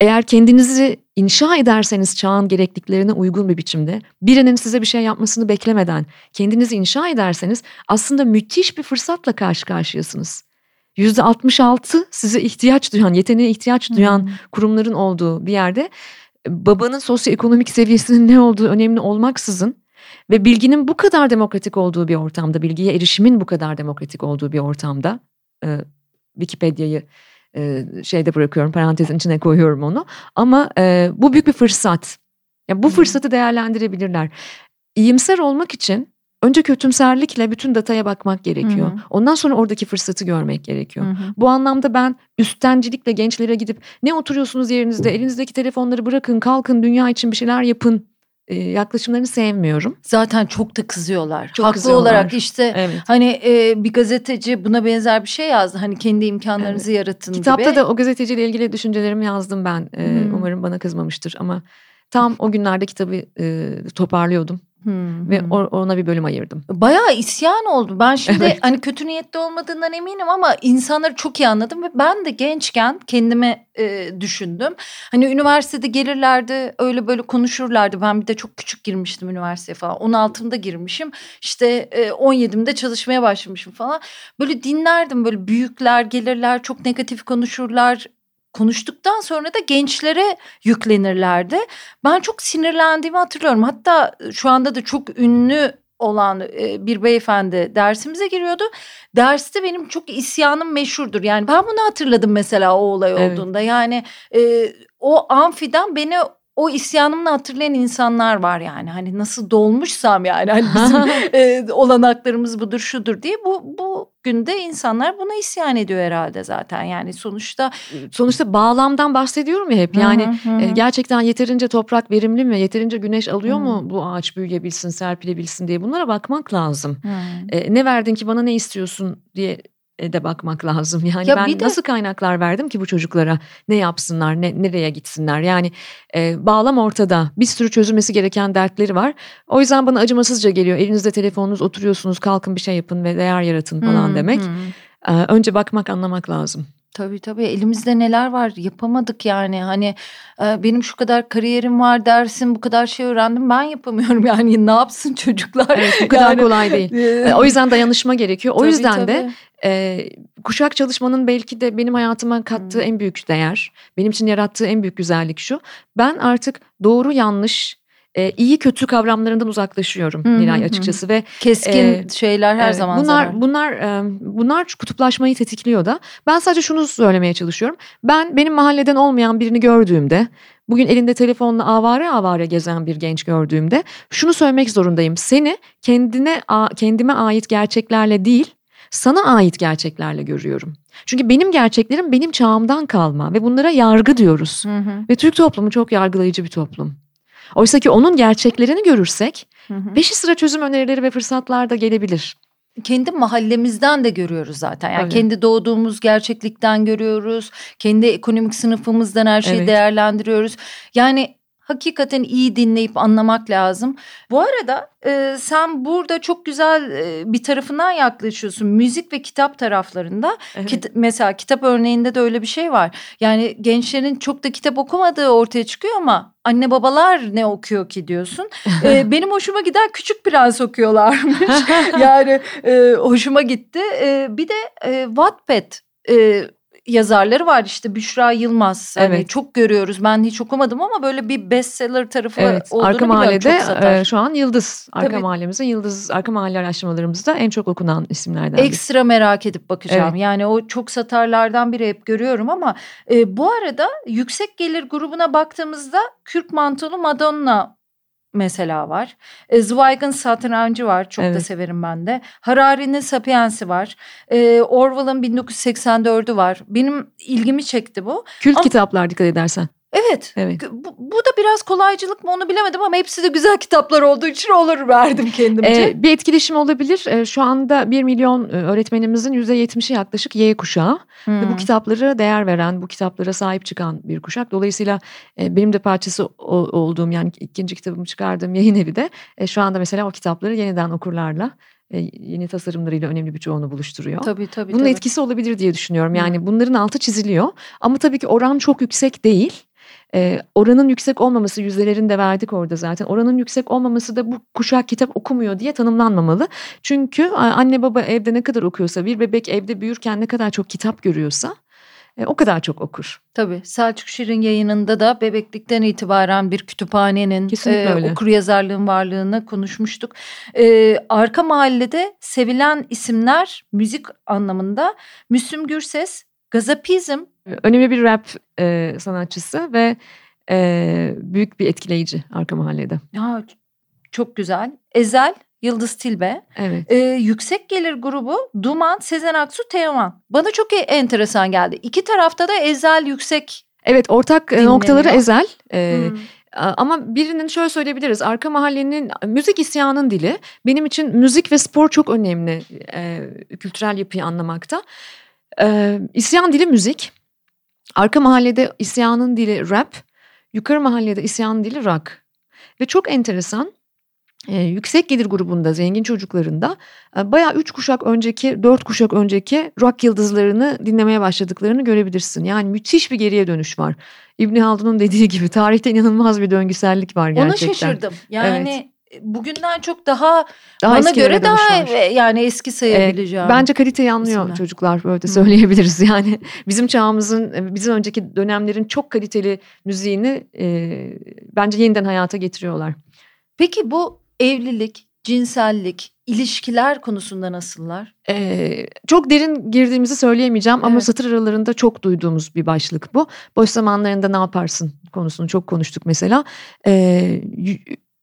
eğer kendinizi inşa ederseniz çağın gerekliliklerine uygun bir biçimde birinin size bir şey yapmasını beklemeden kendinizi inşa ederseniz aslında müthiş bir fırsatla karşı karşıyasınız. %66 size ihtiyaç duyan, yeteneğe ihtiyaç duyan hmm. kurumların olduğu bir yerde babanın sosyoekonomik seviyesinin ne olduğu önemli olmaksızın ve bilginin bu kadar demokratik olduğu bir ortamda, bilgiye erişimin bu kadar demokratik olduğu bir ortamda e, Wikipedia'yı e, şeyde bırakıyorum, parantezin içine koyuyorum onu. Ama e, bu büyük bir fırsat. Ya bu fırsatı değerlendirebilirler. İyimser olmak için önce kötümserlikle bütün dataya bakmak gerekiyor. Hı hı. Ondan sonra oradaki fırsatı görmek gerekiyor. Hı hı. Bu anlamda ben üsttencilikle gençlere gidip ne oturuyorsunuz yerinizde elinizdeki telefonları bırakın kalkın dünya için bir şeyler yapın e, yaklaşımlarını sevmiyorum. Zaten çok da kızıyorlar. Çok Haklı kızıyorlar. olarak işte evet. hani e, bir gazeteci buna benzer bir şey yazdı. Hani kendi imkanlarınızı evet. yaratın Kitapta gibi. da o gazeteciyle ilgili düşüncelerimi yazdım ben. E, hmm. Umarım bana kızmamıştır ama tam o günlerde kitabı e, toparlıyordum. Hmm, Ve ona bir bölüm ayırdım. Bayağı isyan oldu. Ben şimdi evet. hani kötü niyetli olmadığından eminim ama insanları çok iyi anladım ve ben de gençken kendime e, düşündüm. Hani üniversitede gelirlerdi öyle böyle konuşurlardı. Ben bir de çok küçük girmiştim üniversiteye falan. 16'mda girmişim. İşte e, 17'imde çalışmaya başlamışım falan. Böyle dinlerdim böyle büyükler gelirler çok negatif konuşurlar konuştuktan sonra da gençlere yüklenirlerdi. Ben çok sinirlendiğimi hatırlıyorum. Hatta şu anda da çok ünlü olan bir beyefendi dersimize giriyordu. Derste benim çok isyanım meşhurdur. Yani ben bunu hatırladım mesela o olay olduğunda. Evet. Yani e, o amfiden beni o isyanımla hatırlayan insanlar var yani. Hani nasıl dolmuşsam yani hani bizim e, olanaklarımız budur şudur diye bu bu günde insanlar buna isyan ediyor herhalde zaten. Yani sonuçta sonuçta bağlamdan bahsediyorum ya hep. Yani hı hı. E, gerçekten yeterince toprak verimli mi? Yeterince güneş alıyor hı. mu bu ağaç büyüyebilsin, serpilebilsin diye bunlara bakmak lazım. E, ne verdin ki bana ne istiyorsun diye de bakmak lazım. Yani ya ben de... nasıl kaynaklar verdim ki bu çocuklara ne yapsınlar, ne nereye gitsinler? Yani e, bağlam ortada. Bir sürü çözülmesi gereken dertleri var. O yüzden bana acımasızca geliyor. Elinizde telefonunuz oturuyorsunuz, kalkın bir şey yapın ve değer yaratın falan hmm, demek. Hmm. E, önce bakmak, anlamak lazım. Tabii tabii elimizde neler var yapamadık yani hani e, benim şu kadar kariyerim var dersin bu kadar şey öğrendim ben yapamıyorum yani ne yapsın çocuklar. Evet bu kadar yani, kolay değil. E, o yüzden dayanışma gerekiyor. O tabii, yüzden tabii. de e, kuşak çalışmanın belki de benim hayatıma kattığı hmm. en büyük değer, benim için yarattığı en büyük güzellik şu. Ben artık doğru yanlış e, iyi kötü kavramlarından uzaklaşıyorum hı, Nilay açıkçası hı. ve keskin e, şeyler her e, zaman bunlar zarar. bunlar e, bunlar kutuplaşmayı tetikliyor da ben sadece şunu söylemeye çalışıyorum ben benim mahalleden olmayan birini gördüğümde bugün elinde telefonla avare avare gezen bir genç gördüğümde şunu söylemek zorundayım seni kendine kendime ait gerçeklerle değil sana ait gerçeklerle görüyorum. Çünkü benim gerçeklerim benim çağımdan kalma ve bunlara yargı diyoruz. Hı hı. Ve Türk toplumu çok yargılayıcı bir toplum. Oysa ki onun gerçeklerini görürsek hı sıra çözüm önerileri ve fırsatlar da gelebilir. Kendi mahallemizden de görüyoruz zaten. Yani evet. kendi doğduğumuz gerçeklikten görüyoruz. Kendi ekonomik sınıfımızdan her şeyi evet. değerlendiriyoruz. Yani hakikaten iyi dinleyip anlamak lazım. Bu arada e, sen burada çok güzel e, bir tarafından yaklaşıyorsun. Müzik ve kitap taraflarında. Evet. Kit mesela kitap örneğinde de öyle bir şey var. Yani gençlerin çok da kitap okumadığı ortaya çıkıyor ama anne babalar ne okuyor ki diyorsun. ee, benim hoşuma giden Küçük Prens okuyorlarmış. yani e, hoşuma gitti. E, bir de e, Wattpad e, yazarları var işte Büşra Yılmaz. Hani evet. Hani çok görüyoruz. Ben hiç okumadım ama böyle bir bestseller tarafı evet. olduğunu Arka Mahalle'de e, şu an Yıldız. Arka Tabii. Mahallemizin Yıldız Arka Mahalle araştırmalarımızda en çok okunan isimlerden Ekstra biri. merak edip bakacağım. Evet. Yani o çok satarlardan biri hep görüyorum ama e, bu arada yüksek gelir grubuna baktığımızda Kürk Mantolu Madonna mesela var. E, Zweig'ın Satrancı var. Çok evet. da severim ben de. Harari'nin Sapiens'i var. E, Orwell'ın 1984'ü var. Benim ilgimi çekti bu. Kült Ama, kitaplar dikkat edersen. Evet. evet. Bu, bu da biraz kolaycılık mı onu bilemedim ama hepsi de güzel kitaplar olduğu için olur verdim kendimce. Ee, bir etkileşim olabilir. Ee, şu anda bir milyon e, öğretmenimizin yüzde yetmişi yaklaşık Y kuşağı. Hmm. Ve bu kitaplara değer veren, bu kitaplara sahip çıkan bir kuşak. Dolayısıyla e, benim de parçası olduğum yani ikinci kitabımı çıkardığım yayın evi de e, şu anda mesela o kitapları yeniden okurlarla e, yeni tasarımlarıyla önemli bir çoğunu buluşturuyor. Tabii tabii. Bunun tabii. etkisi olabilir diye düşünüyorum. Yani hmm. bunların altı çiziliyor. Ama tabii ki oran çok yüksek değil. E, oranın yüksek olmaması yüzdelerini de verdik orada zaten. Oranın yüksek olmaması da bu kuşak kitap okumuyor diye tanımlanmamalı. Çünkü anne baba evde ne kadar okuyorsa bir bebek evde büyürken ne kadar çok kitap görüyorsa e, o kadar çok okur. Tabii Selçuk Şirin yayınında da bebeklikten itibaren bir kütüphanenin e, okur yazarlığın varlığını konuşmuştuk. E, Arka Mahallede sevilen isimler müzik anlamında Müslüm Gürses, Gazapizm. Önemli bir rap e, sanatçısı ve e, büyük bir etkileyici Arka Mahallede. Ya, çok güzel. Ezel Yıldız Tilbe. Evet. Ee, yüksek gelir grubu Duman, Sezen Aksu, Teoman. Bana çok e, enteresan geldi. İki tarafta da Ezel yüksek. Evet ortak dinleniyor. noktaları Ezel. Ee, hmm. Ama birinin şöyle söyleyebiliriz. Arka mahallenin müzik isyanın dili. Benim için müzik ve spor çok önemli e, kültürel yapıyı anlamakta. E, isyan dili müzik. Arka mahallede isyanın dili rap. Yukarı mahallede isyanın dili rock. Ve çok enteresan e, yüksek gelir grubunda zengin çocuklarında e, bayağı üç kuşak önceki dört kuşak önceki rock yıldızlarını dinlemeye başladıklarını görebilirsin. Yani müthiş bir geriye dönüş var. İbni Haldun'un dediği gibi tarihte inanılmaz bir döngüsellik var gerçekten. Ona şaşırdım. Yani evet bugünden çok daha, daha bana göre daha yani eski sayabileceğim. E, bence kaliteyi anlıyor isimler. çocuklar böyle de söyleyebiliriz yani. Bizim çağımızın bizim önceki dönemlerin çok kaliteli müziğini e, bence yeniden hayata getiriyorlar. Peki bu evlilik, cinsellik, ilişkiler konusunda nasıllar? Ee, çok derin girdiğimizi söyleyemeyeceğim evet. ama satır aralarında çok duyduğumuz bir başlık bu. Boş zamanlarında ne yaparsın konusunu çok konuştuk mesela. Ee,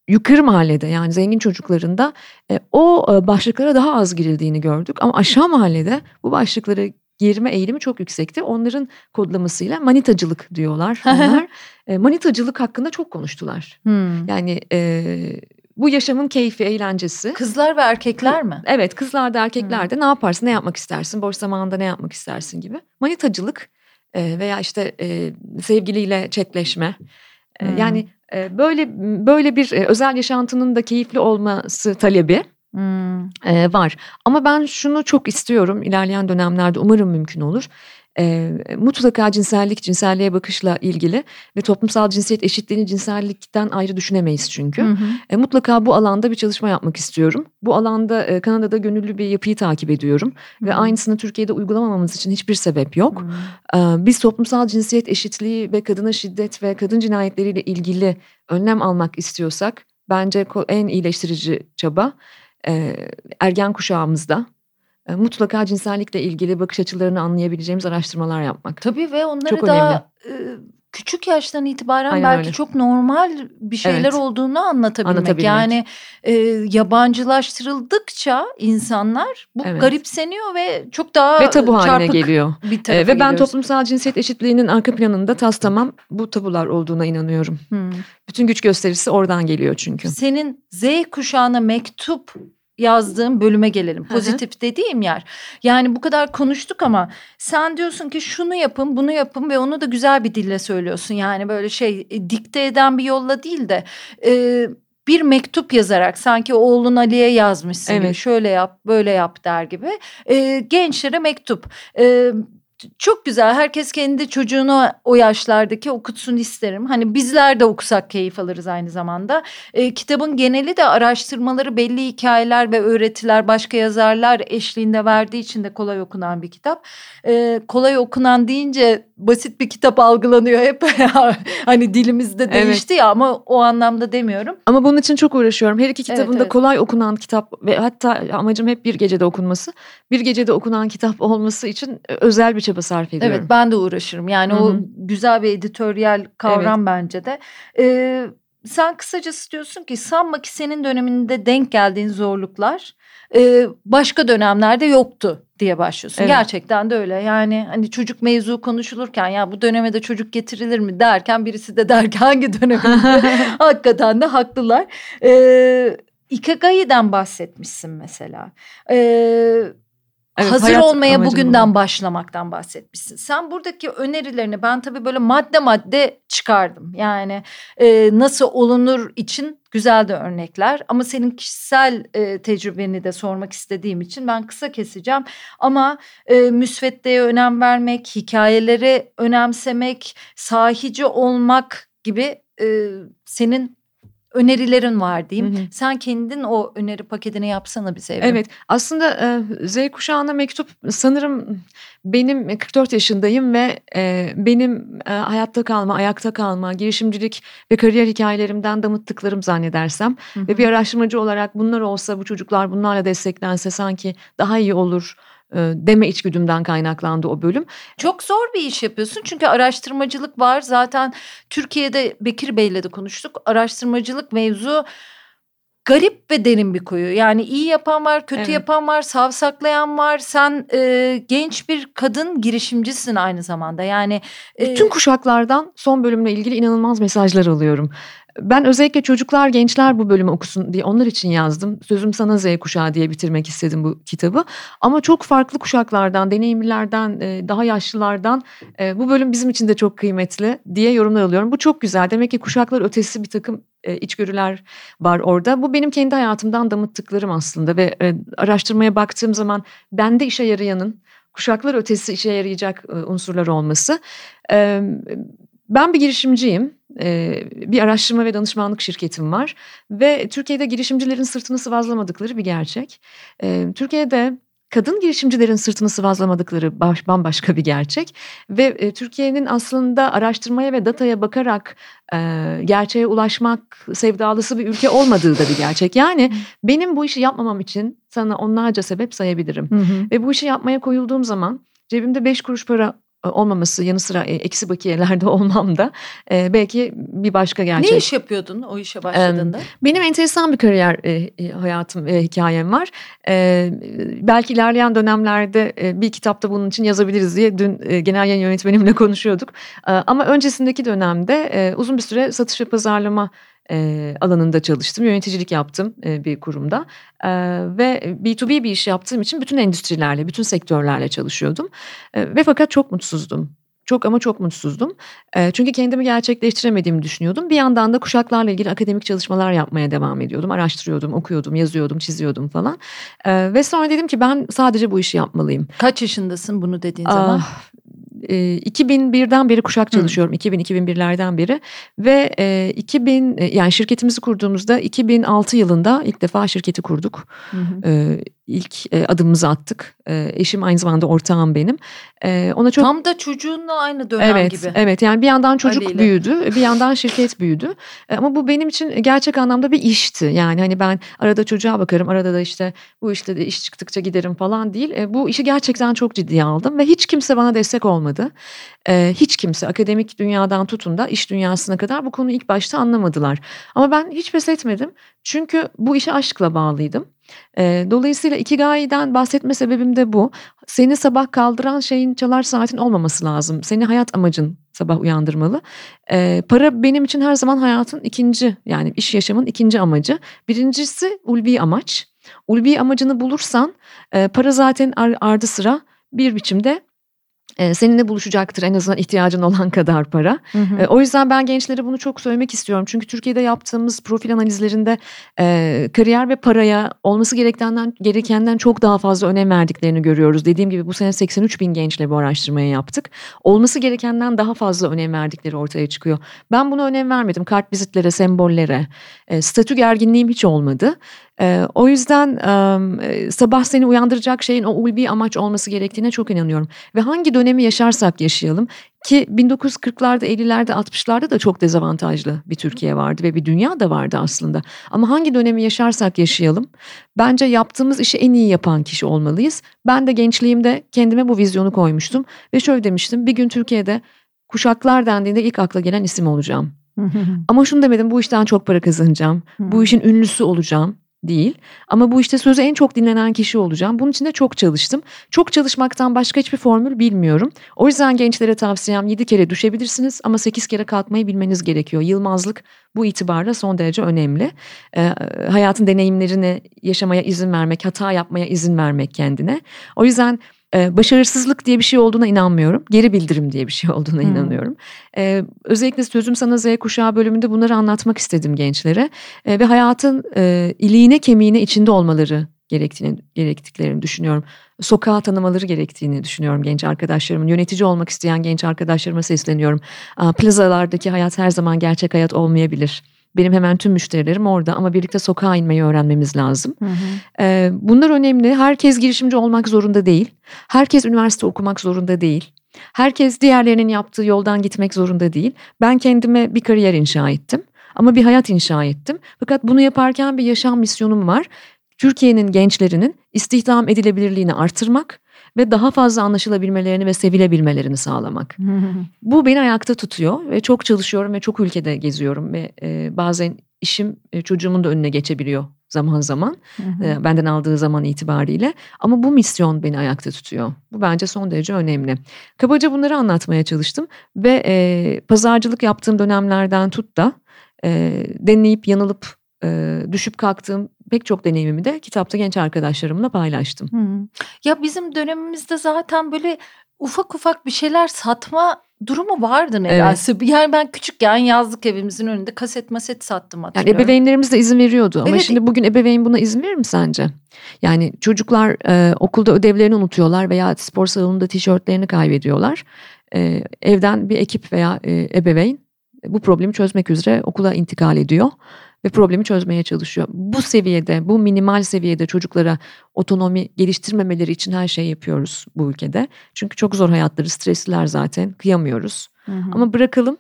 yukarı mahallede yani zengin çocuklarında e, o e, başlıklara daha az girildiğini gördük. Ama aşağı mahallede bu başlıklara girme eğilimi çok yüksekti. Onların kodlamasıyla manitacılık diyorlar. Onlar e, manitacılık hakkında çok konuştular. Hmm. Yani e, bu yaşamın keyfi, eğlencesi. Kızlar ve erkekler mi? Evet kızlar da erkekler de ne yaparsın, ne yapmak istersin, boş zamanında ne yapmak istersin gibi. Manitacılık e, veya işte e, sevgiliyle çetleşme. E, hmm. Yani böyle böyle bir e, özel yaşantının da keyifli olması talebi. Hmm. E, var ama ben şunu çok istiyorum ilerleyen dönemlerde umarım mümkün olur e, mutlaka cinsellik, cinselliğe bakışla ilgili ve toplumsal cinsiyet eşitliğini cinsellikten ayrı düşünemeyiz çünkü. Hı hı. E, mutlaka bu alanda bir çalışma yapmak istiyorum. Bu alanda e, Kanada'da gönüllü bir yapıyı takip ediyorum hı hı. ve aynısını Türkiye'de uygulamamamız için hiçbir sebep yok. Hı hı. E, biz toplumsal cinsiyet eşitliği ve kadına şiddet ve kadın cinayetleriyle ilgili önlem almak istiyorsak bence en iyileştirici çaba e, ergen kuşağımızda mutlaka cinsellikle ilgili bakış açılarını anlayabileceğimiz araştırmalar yapmak. Tabii ve onları çok daha önemli. E, küçük yaştan itibaren Aynen belki öyle. çok normal bir şeyler evet. olduğunu anlatabilmek. anlatabilmek. Yani e, yabancılaştırıldıkça insanlar bu evet. garipseniyor ve çok daha ve tabu haline geliyor. Bir e, ve ben geliyoruz. toplumsal cinsiyet eşitliğinin arka planında tas tamam bu tabular olduğuna inanıyorum. Hmm. Bütün güç gösterisi oradan geliyor çünkü. Senin Z kuşağına mektup yazdığım bölüme gelelim. Pozitif Hı-hı. dediğim yer. Yani bu kadar konuştuk ama sen diyorsun ki şunu yapın, bunu yapın ve onu da güzel bir dille söylüyorsun. Yani böyle şey e, dikte eden bir yolla değil de e, bir mektup yazarak sanki oğlun Ali'ye yazmışsın evet. gibi şöyle yap, böyle yap der gibi. E, gençlere mektup. E, çok güzel. Herkes kendi çocuğunu o yaşlardaki okutsun isterim. Hani bizler de okusak keyif alırız aynı zamanda. E, kitabın geneli de araştırmaları belli hikayeler ve öğretiler başka yazarlar eşliğinde verdiği için de kolay okunan bir kitap. E, kolay okunan deyince basit bir kitap algılanıyor hep. hani dilimizde değişti evet. ya ama o anlamda demiyorum. Ama bunun için çok uğraşıyorum. Her iki kitabın evet, evet. kolay okunan kitap ve hatta amacım hep bir gecede okunması. Bir gecede okunan kitap olması için özel bir çaba sarf ediyorum. Evet ben de uğraşırım. Yani Hı-hı. o güzel bir editoryal kavram evet. bence de. Ee, sen kısacası diyorsun ki sanma ki senin döneminde denk geldiğin zorluklar e, başka dönemlerde yoktu diye başlıyorsun. Evet. Gerçekten de öyle. Yani hani çocuk mevzu konuşulurken ya bu döneme de çocuk getirilir mi derken birisi de der ki hangi dönemde hakikaten de haklılar. Ee, Ikagai'den bahsetmişsin mesela. Ee, Evet, Hazır olmaya bugünden bu. başlamaktan bahsetmişsin. Sen buradaki önerilerini ben tabii böyle madde madde çıkardım. Yani e, nasıl olunur için güzel de örnekler. Ama senin kişisel e, tecrübeni de sormak istediğim için ben kısa keseceğim. Ama e, müsveddeye önem vermek, hikayeleri önemsemek, sahici olmak gibi e, senin önerilerin var diyeyim. Hı hı. Sen kendin o öneri paketini yapsana bize. Evrim. Evet aslında e, Z kuşağına mektup sanırım benim 44 yaşındayım ve e, benim e, hayatta kalma, ayakta kalma, girişimcilik ve kariyer hikayelerimden damıttıklarım zannedersem. Hı hı. Ve bir araştırmacı olarak bunlar olsa bu çocuklar bunlarla desteklense sanki daha iyi olur deme içgüdümden kaynaklandı o bölüm. Çok zor bir iş yapıyorsun çünkü araştırmacılık var. Zaten Türkiye'de Bekir Bey'le de konuştuk. Araştırmacılık mevzu garip ve derin bir kuyu. Yani iyi yapan var, kötü evet. yapan var, savsaklayan var. Sen e, genç bir kadın girişimcisin aynı zamanda. Yani e, bütün kuşaklardan son bölümle ilgili inanılmaz mesajlar alıyorum. Ben özellikle çocuklar, gençler bu bölümü okusun diye onlar için yazdım. Sözüm sana Z kuşağı diye bitirmek istedim bu kitabı. Ama çok farklı kuşaklardan, deneyimlilerden, e, daha yaşlılardan e, bu bölüm bizim için de çok kıymetli diye yorumlar alıyorum. Bu çok güzel. Demek ki kuşaklar ötesi bir takım e, içgörüler var orada. Bu benim kendi hayatımdan damıttıklarım aslında ve araştırmaya baktığım zaman bende işe yarayanın kuşaklar ötesi işe yarayacak unsurlar olması. Ben bir girişimciyim bir araştırma ve danışmanlık şirketim var ve Türkiye'de girişimcilerin sırtını sıvazlamadıkları bir gerçek. Türkiye'de kadın girişimcilerin sırtını sıvazlamadıkları baş, bambaşka bir gerçek ve e, Türkiye'nin aslında araştırmaya ve dataya bakarak e, gerçeğe ulaşmak sevdalısı bir ülke olmadığı da bir gerçek. Yani benim bu işi yapmamam için sana onlarca sebep sayabilirim hı hı. ve bu işi yapmaya koyulduğum zaman cebimde beş kuruş para olmaması yanı sıra e, eksi bakiyelerde olmam da e, belki bir başka gerçek. Ne iş yapıyordun o işe başladığında? Benim enteresan bir kariyer hayatım ve hikayem var. Belki ilerleyen dönemlerde bir kitapta bunun için yazabiliriz diye dün genel yayın yönetmenimle konuşuyorduk. Ama öncesindeki dönemde uzun bir süre satış ve pazarlama e, alanında çalıştım. Yöneticilik yaptım e, bir kurumda e, ve B2B bir iş yaptığım için bütün endüstrilerle, bütün sektörlerle çalışıyordum. E, ve fakat çok mutsuzdum. Çok ama çok mutsuzdum. E, çünkü kendimi gerçekleştiremediğimi düşünüyordum. Bir yandan da kuşaklarla ilgili akademik çalışmalar yapmaya devam ediyordum. Araştırıyordum, okuyordum, yazıyordum, çiziyordum falan. E, ve sonra dedim ki ben sadece bu işi yapmalıyım. Kaç yaşındasın bunu dediğin ah, zaman? 2001'den beri kuşak çalışıyorum. 2000-2001'lerden beri ve 2000 yani şirketimizi kurduğumuzda 2006 yılında ilk defa şirketi kurduk. Hı hı ilk e, adımımızı attık. E, eşim aynı zamanda ortağım benim. E, ona çok Tam da çocuğunla aynı dönem evet, gibi. Evet yani bir yandan çocuk Aliyle. büyüdü, bir yandan şirket büyüdü. E, ama bu benim için gerçek anlamda bir işti. Yani hani ben arada çocuğa bakarım, arada da işte bu işte de iş çıktıkça giderim falan değil. E, bu işi gerçekten çok ciddiye aldım ve hiç kimse bana destek olmadı. E, hiç kimse akademik dünyadan tutun da iş dünyasına kadar bu konuyu ilk başta anlamadılar. Ama ben hiç pes etmedim. Çünkü bu işe aşkla bağlıydım. E, dolayısıyla Ikigai'den bahsetme sebebim de bu. Seni sabah kaldıran şeyin çalar saatin olmaması lazım. Seni hayat amacın sabah uyandırmalı. Para benim için her zaman hayatın ikinci yani iş yaşamın ikinci amacı. Birincisi ulvi amaç. Ulvi amacını bulursan para zaten ar ardı sıra bir biçimde seninle buluşacaktır en azından ihtiyacın olan kadar para. Hı hı. E, o yüzden ben gençlere bunu çok söylemek istiyorum. Çünkü Türkiye'de yaptığımız profil analizlerinde e, kariyer ve paraya olması gerekenden gerekenden çok daha fazla önem verdiklerini görüyoruz. Dediğim gibi bu sene 83 bin gençle bu araştırmayı yaptık. Olması gerekenden daha fazla önem verdikleri ortaya çıkıyor. Ben buna önem vermedim. Kart vizitlere, sembollere. E, statü gerginliğim hiç olmadı. E, o yüzden e, sabah seni uyandıracak şeyin o ulvi amaç olması gerektiğine çok inanıyorum. Ve hangi dönemi yaşarsak yaşayalım ki 1940'larda, 50'lerde, 60'larda da çok dezavantajlı bir Türkiye vardı ve bir dünya da vardı aslında. Ama hangi dönemi yaşarsak yaşayalım bence yaptığımız işi en iyi yapan kişi olmalıyız. Ben de gençliğimde kendime bu vizyonu koymuştum ve şöyle demiştim bir gün Türkiye'de kuşaklar dendiğinde ilk akla gelen isim olacağım. Ama şunu demedim bu işten çok para kazanacağım. bu işin ünlüsü olacağım değil. Ama bu işte sözü en çok dinlenen kişi olacağım. Bunun için de çok çalıştım. Çok çalışmaktan başka hiçbir formül bilmiyorum. O yüzden gençlere tavsiyem 7 kere düşebilirsiniz ama 8 kere kalkmayı bilmeniz gerekiyor. Yılmazlık bu itibarla son derece önemli. Ee, hayatın deneyimlerini yaşamaya izin vermek, hata yapmaya izin vermek kendine. O yüzden ee, başarısızlık diye bir şey olduğuna inanmıyorum. Geri bildirim diye bir şey olduğuna hmm. inanıyorum. Ee, özellikle Sözüm Sana Z kuşağı bölümünde bunları anlatmak istedim gençlere. Ee, ve hayatın e, iliğine kemiğine içinde olmaları gerektiğini gerektiklerini düşünüyorum. Sokağa tanımaları gerektiğini düşünüyorum genç arkadaşlarımın. Yönetici olmak isteyen genç arkadaşlarıma sesleniyorum. Plazalardaki hayat her zaman gerçek hayat olmayabilir. Benim hemen tüm müşterilerim orada ama birlikte sokağa inmeyi öğrenmemiz lazım. Hı hı. Ee, bunlar önemli. Herkes girişimci olmak zorunda değil. Herkes üniversite okumak zorunda değil. Herkes diğerlerinin yaptığı yoldan gitmek zorunda değil. Ben kendime bir kariyer inşa ettim. Ama bir hayat inşa ettim. Fakat bunu yaparken bir yaşam misyonum var. Türkiye'nin gençlerinin istihdam edilebilirliğini artırmak ve daha fazla anlaşılabilmelerini ve sevilebilmelerini sağlamak. Bu beni ayakta tutuyor ve çok çalışıyorum ve çok ülkede geziyorum ve e, bazen işim e, çocuğumun da önüne geçebiliyor zaman zaman e, benden aldığı zaman itibariyle ama bu misyon beni ayakta tutuyor. Bu bence son derece önemli. Kabaca bunları anlatmaya çalıştım ve e, pazarcılık yaptığım dönemlerden tut da e, deneyip yanılıp e, düşüp kalktığım pek çok deneyimimi de kitapta genç arkadaşlarımla paylaştım. Hı. Ya bizim dönemimizde zaten böyle ufak ufak bir şeyler satma durumu vardı nedense. Evet. Yani ben küçükken yazlık evimizin önünde kaset maset sattım hatırlıyorum. Yani ebeveynlerimiz de izin veriyordu ama evet. şimdi bugün ebeveyn buna izin verir mi sence? Yani çocuklar e, okulda ödevlerini unutuyorlar veya spor salonunda tişörtlerini kaybediyorlar. E, evden bir ekip veya e, ebeveyn bu problemi çözmek üzere okula intikal ediyor ve problemi çözmeye çalışıyor. Bu seviyede, bu minimal seviyede çocuklara otonomi geliştirmemeleri için her şeyi yapıyoruz bu ülkede. Çünkü çok zor hayatları, stresliler zaten, kıyamıyoruz. Hı hı. Ama bırakalım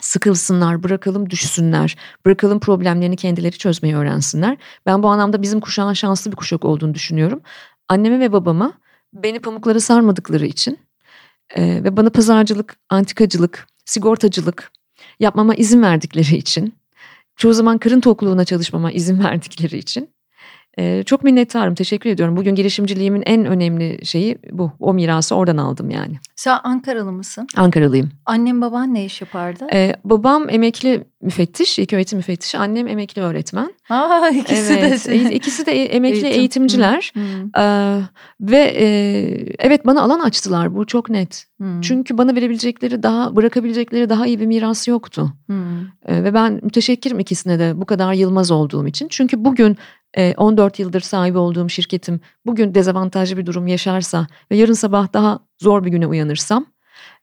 sıkılsınlar, bırakalım düşsünler, bırakalım problemlerini kendileri çözmeyi öğrensinler. Ben bu anlamda bizim kuşağın şanslı bir kuşak olduğunu düşünüyorum. Anneme ve babama beni pamuklara sarmadıkları için e, ve bana pazarcılık, antikacılık, sigortacılık yapmama izin verdikleri için çoğu zaman karın tokluğuna çalışmama izin verdikleri için ee, çok minnettarım, teşekkür ediyorum. Bugün girişimciliğimin en önemli şeyi bu. O mirası oradan aldım yani. Sen Ankaralı mısın? Ankaralıyım. Annem baban ne iş yapardı? Ee, babam emekli müfettiş, ilk öğretim müfettişi. Annem emekli öğretmen. Aa, ikisi evet, de. ikisi de emekli Eğitim. eğitimciler. Hmm. Ee, ve e, evet bana alan açtılar bu çok net. Hmm. Çünkü bana verebilecekleri daha, bırakabilecekleri daha iyi bir miras yoktu. Hmm. Ee, ve ben müteşekkirim ikisine de bu kadar yılmaz olduğum için. Çünkü bugün 14 yıldır sahibi olduğum şirketim bugün dezavantajlı bir durum yaşarsa ve yarın sabah daha zor bir güne uyanırsam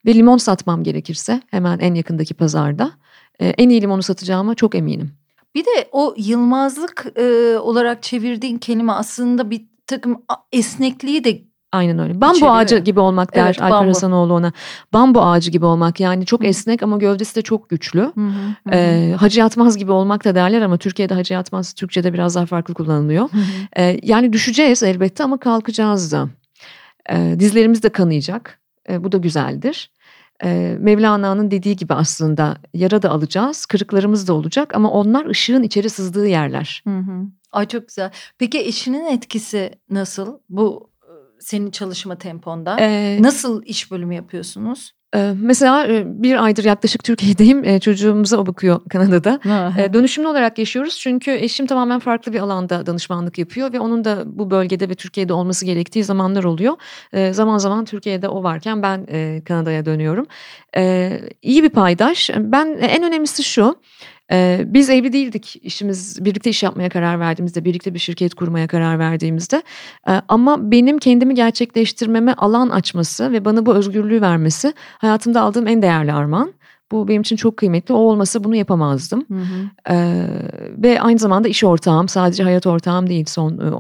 ve limon satmam gerekirse hemen en yakındaki pazarda en iyi limonu satacağıma çok eminim. Bir de o yılmazlık e, olarak çevirdiğin kelime aslında bir takım esnekliği de Aynen öyle. Bambu İçeriyor. ağacı gibi olmak der evet, Alper bambu. Hasanoğlu ona. Bambu ağacı gibi olmak yani çok esnek ama gövdesi de çok güçlü. Hı hı, hı. Ee, hacı yatmaz gibi olmak da derler ama Türkiye'de hacı yatmaz Türkçe'de biraz daha farklı kullanılıyor. Hı hı. Ee, yani düşeceğiz elbette ama kalkacağız da. Ee, dizlerimiz de kanayacak. Ee, bu da güzeldir. Ee, Mevlana'nın dediği gibi aslında yara da alacağız, kırıklarımız da olacak ama onlar ışığın içeri sızdığı yerler. Hı hı. Ay çok güzel. Peki eşinin etkisi nasıl? Bu senin çalışma temponda? Ee, Nasıl iş bölümü yapıyorsunuz? Mesela bir aydır yaklaşık Türkiye'deyim. Çocuğumuza o bakıyor Kanada'da. Dönüşümlü olarak yaşıyoruz çünkü eşim tamamen farklı bir alanda danışmanlık yapıyor ve onun da bu bölgede ve Türkiye'de olması gerektiği zamanlar oluyor. Zaman zaman Türkiye'de o varken ben Kanada'ya dönüyorum. İyi bir paydaş. Ben en önemlisi şu. Ee, biz evli değildik işimiz birlikte iş yapmaya karar verdiğimizde birlikte bir şirket kurmaya karar verdiğimizde ee, ama benim kendimi gerçekleştirmeme alan açması ve bana bu özgürlüğü vermesi hayatımda aldığım en değerli armağan. Bu benim için çok kıymetli. O olmasa bunu yapamazdım. Hı hı. Ee, ve aynı zamanda iş ortağım. Sadece hayat ortağım değil son e,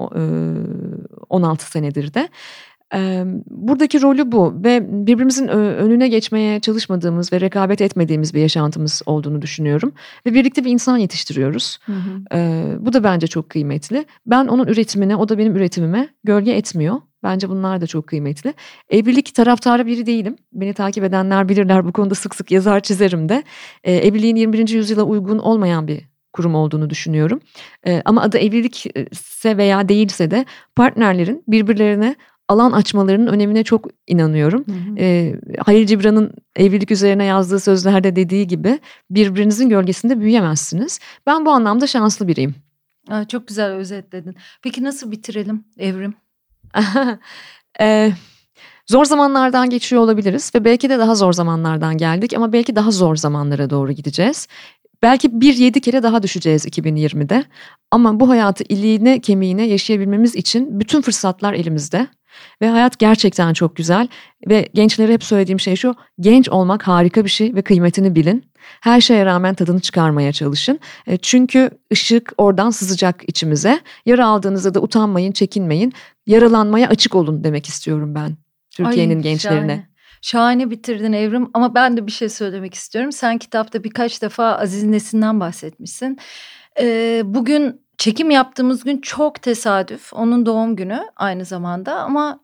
16 senedir de. Buradaki rolü bu ve birbirimizin önüne geçmeye çalışmadığımız ve rekabet etmediğimiz bir yaşantımız olduğunu düşünüyorum. Ve birlikte bir insan yetiştiriyoruz. Hı hı. Bu da bence çok kıymetli. Ben onun üretimine, o da benim üretimime gölge etmiyor. Bence bunlar da çok kıymetli. Evlilik taraftarı biri değilim. Beni takip edenler bilirler bu konuda sık sık yazar çizerim de. Evliliğin 21. yüzyıla uygun olmayan bir kurum olduğunu düşünüyorum. Ama adı evlilikse veya değilse de partnerlerin birbirlerine alan açmalarının önemine çok inanıyorum. Hı hı. E, Halil Cibran'ın evlilik üzerine yazdığı sözlerde dediği gibi birbirinizin gölgesinde büyüyemezsiniz. Ben bu anlamda şanslı biriyim. Aa, çok güzel özetledin. Peki nasıl bitirelim Evrim? e, zor zamanlardan geçiyor olabiliriz ve belki de daha zor zamanlardan geldik ama belki daha zor zamanlara doğru gideceğiz. Belki bir yedi kere daha düşeceğiz 2020'de ama bu hayatı iliğine kemiğine yaşayabilmemiz için bütün fırsatlar elimizde. Ve hayat gerçekten çok güzel ve gençlere hep söylediğim şey şu genç olmak harika bir şey ve kıymetini bilin. Her şeye rağmen tadını çıkarmaya çalışın. E, çünkü ışık oradan sızacak içimize. Yara aldığınızda da utanmayın, çekinmeyin. Yaralanmaya açık olun demek istiyorum ben Türkiye'nin gençlerine. Şahane. Şahane bitirdin Evrim ama ben de bir şey söylemek istiyorum. Sen kitapta birkaç defa Aziz Nesin'den bahsetmişsin. Ee, bugün çekim yaptığımız gün çok tesadüf. Onun doğum günü aynı zamanda ama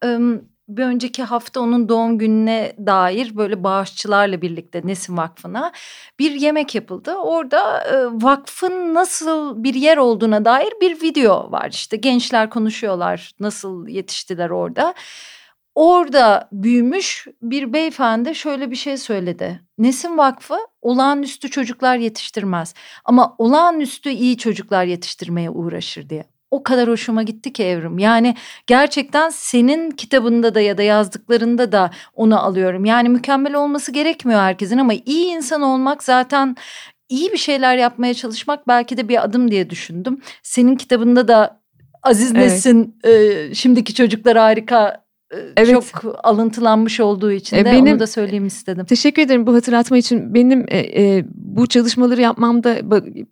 bir önceki hafta onun doğum gününe dair böyle bağışçılarla birlikte Nesin Vakfı'na bir yemek yapıldı. Orada vakfın nasıl bir yer olduğuna dair bir video var. İşte gençler konuşuyorlar nasıl yetiştiler orada. Orada büyümüş bir beyefendi şöyle bir şey söyledi. Nesin Vakfı olağanüstü çocuklar yetiştirmez ama olağanüstü iyi çocuklar yetiştirmeye uğraşır diye. O kadar hoşuma gitti ki Evrim. Yani gerçekten senin kitabında da ya da yazdıklarında da onu alıyorum. Yani mükemmel olması gerekmiyor herkesin ama iyi insan olmak zaten iyi bir şeyler yapmaya çalışmak belki de bir adım diye düşündüm. Senin kitabında da Aziz evet. Nesin e, şimdiki çocuklar harika evet. çok alıntılanmış olduğu için de benim, onu da söyleyeyim istedim. Teşekkür ederim bu hatırlatma için. Benim e, e, bu çalışmaları yapmamda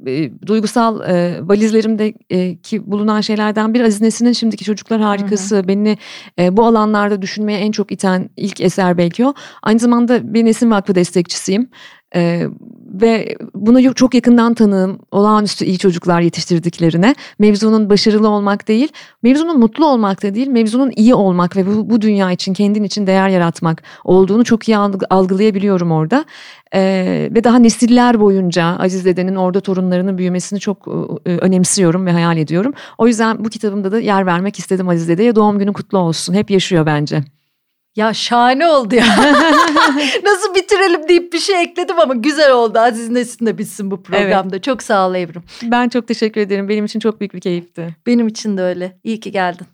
e, duygusal e, valizlerimde e, ki bulunan şeylerden bir Aziz Nesin'in şimdiki çocuklar harikası hı hı. beni e, bu alanlarda düşünmeye en çok iten ilk eser belki o. Aynı zamanda bir Nesin Vakfı destekçisiyim. Ee, ve bunu çok yakından tanığım olağanüstü iyi çocuklar yetiştirdiklerine mevzunun başarılı olmak değil mevzunun mutlu olmak da değil mevzunun iyi olmak ve bu, bu dünya için kendin için değer yaratmak olduğunu çok iyi algılayabiliyorum orada. Ee, ve daha nesiller boyunca Aziz dedenin orada torunlarının büyümesini çok e, önemsiyorum ve hayal ediyorum. O yüzden bu kitabımda da yer vermek istedim Aziz dedeye. Doğum günü kutlu olsun. Hep yaşıyor bence. Ya şahane oldu ya. Nasıl bitirelim deyip bir şey ekledim ama güzel oldu. Aziz Nesin de bitsin bu programda. Evet. Çok sağ ol Evrim. Ben çok teşekkür ederim. Benim için çok büyük bir keyifti. Benim için de öyle. İyi ki geldin.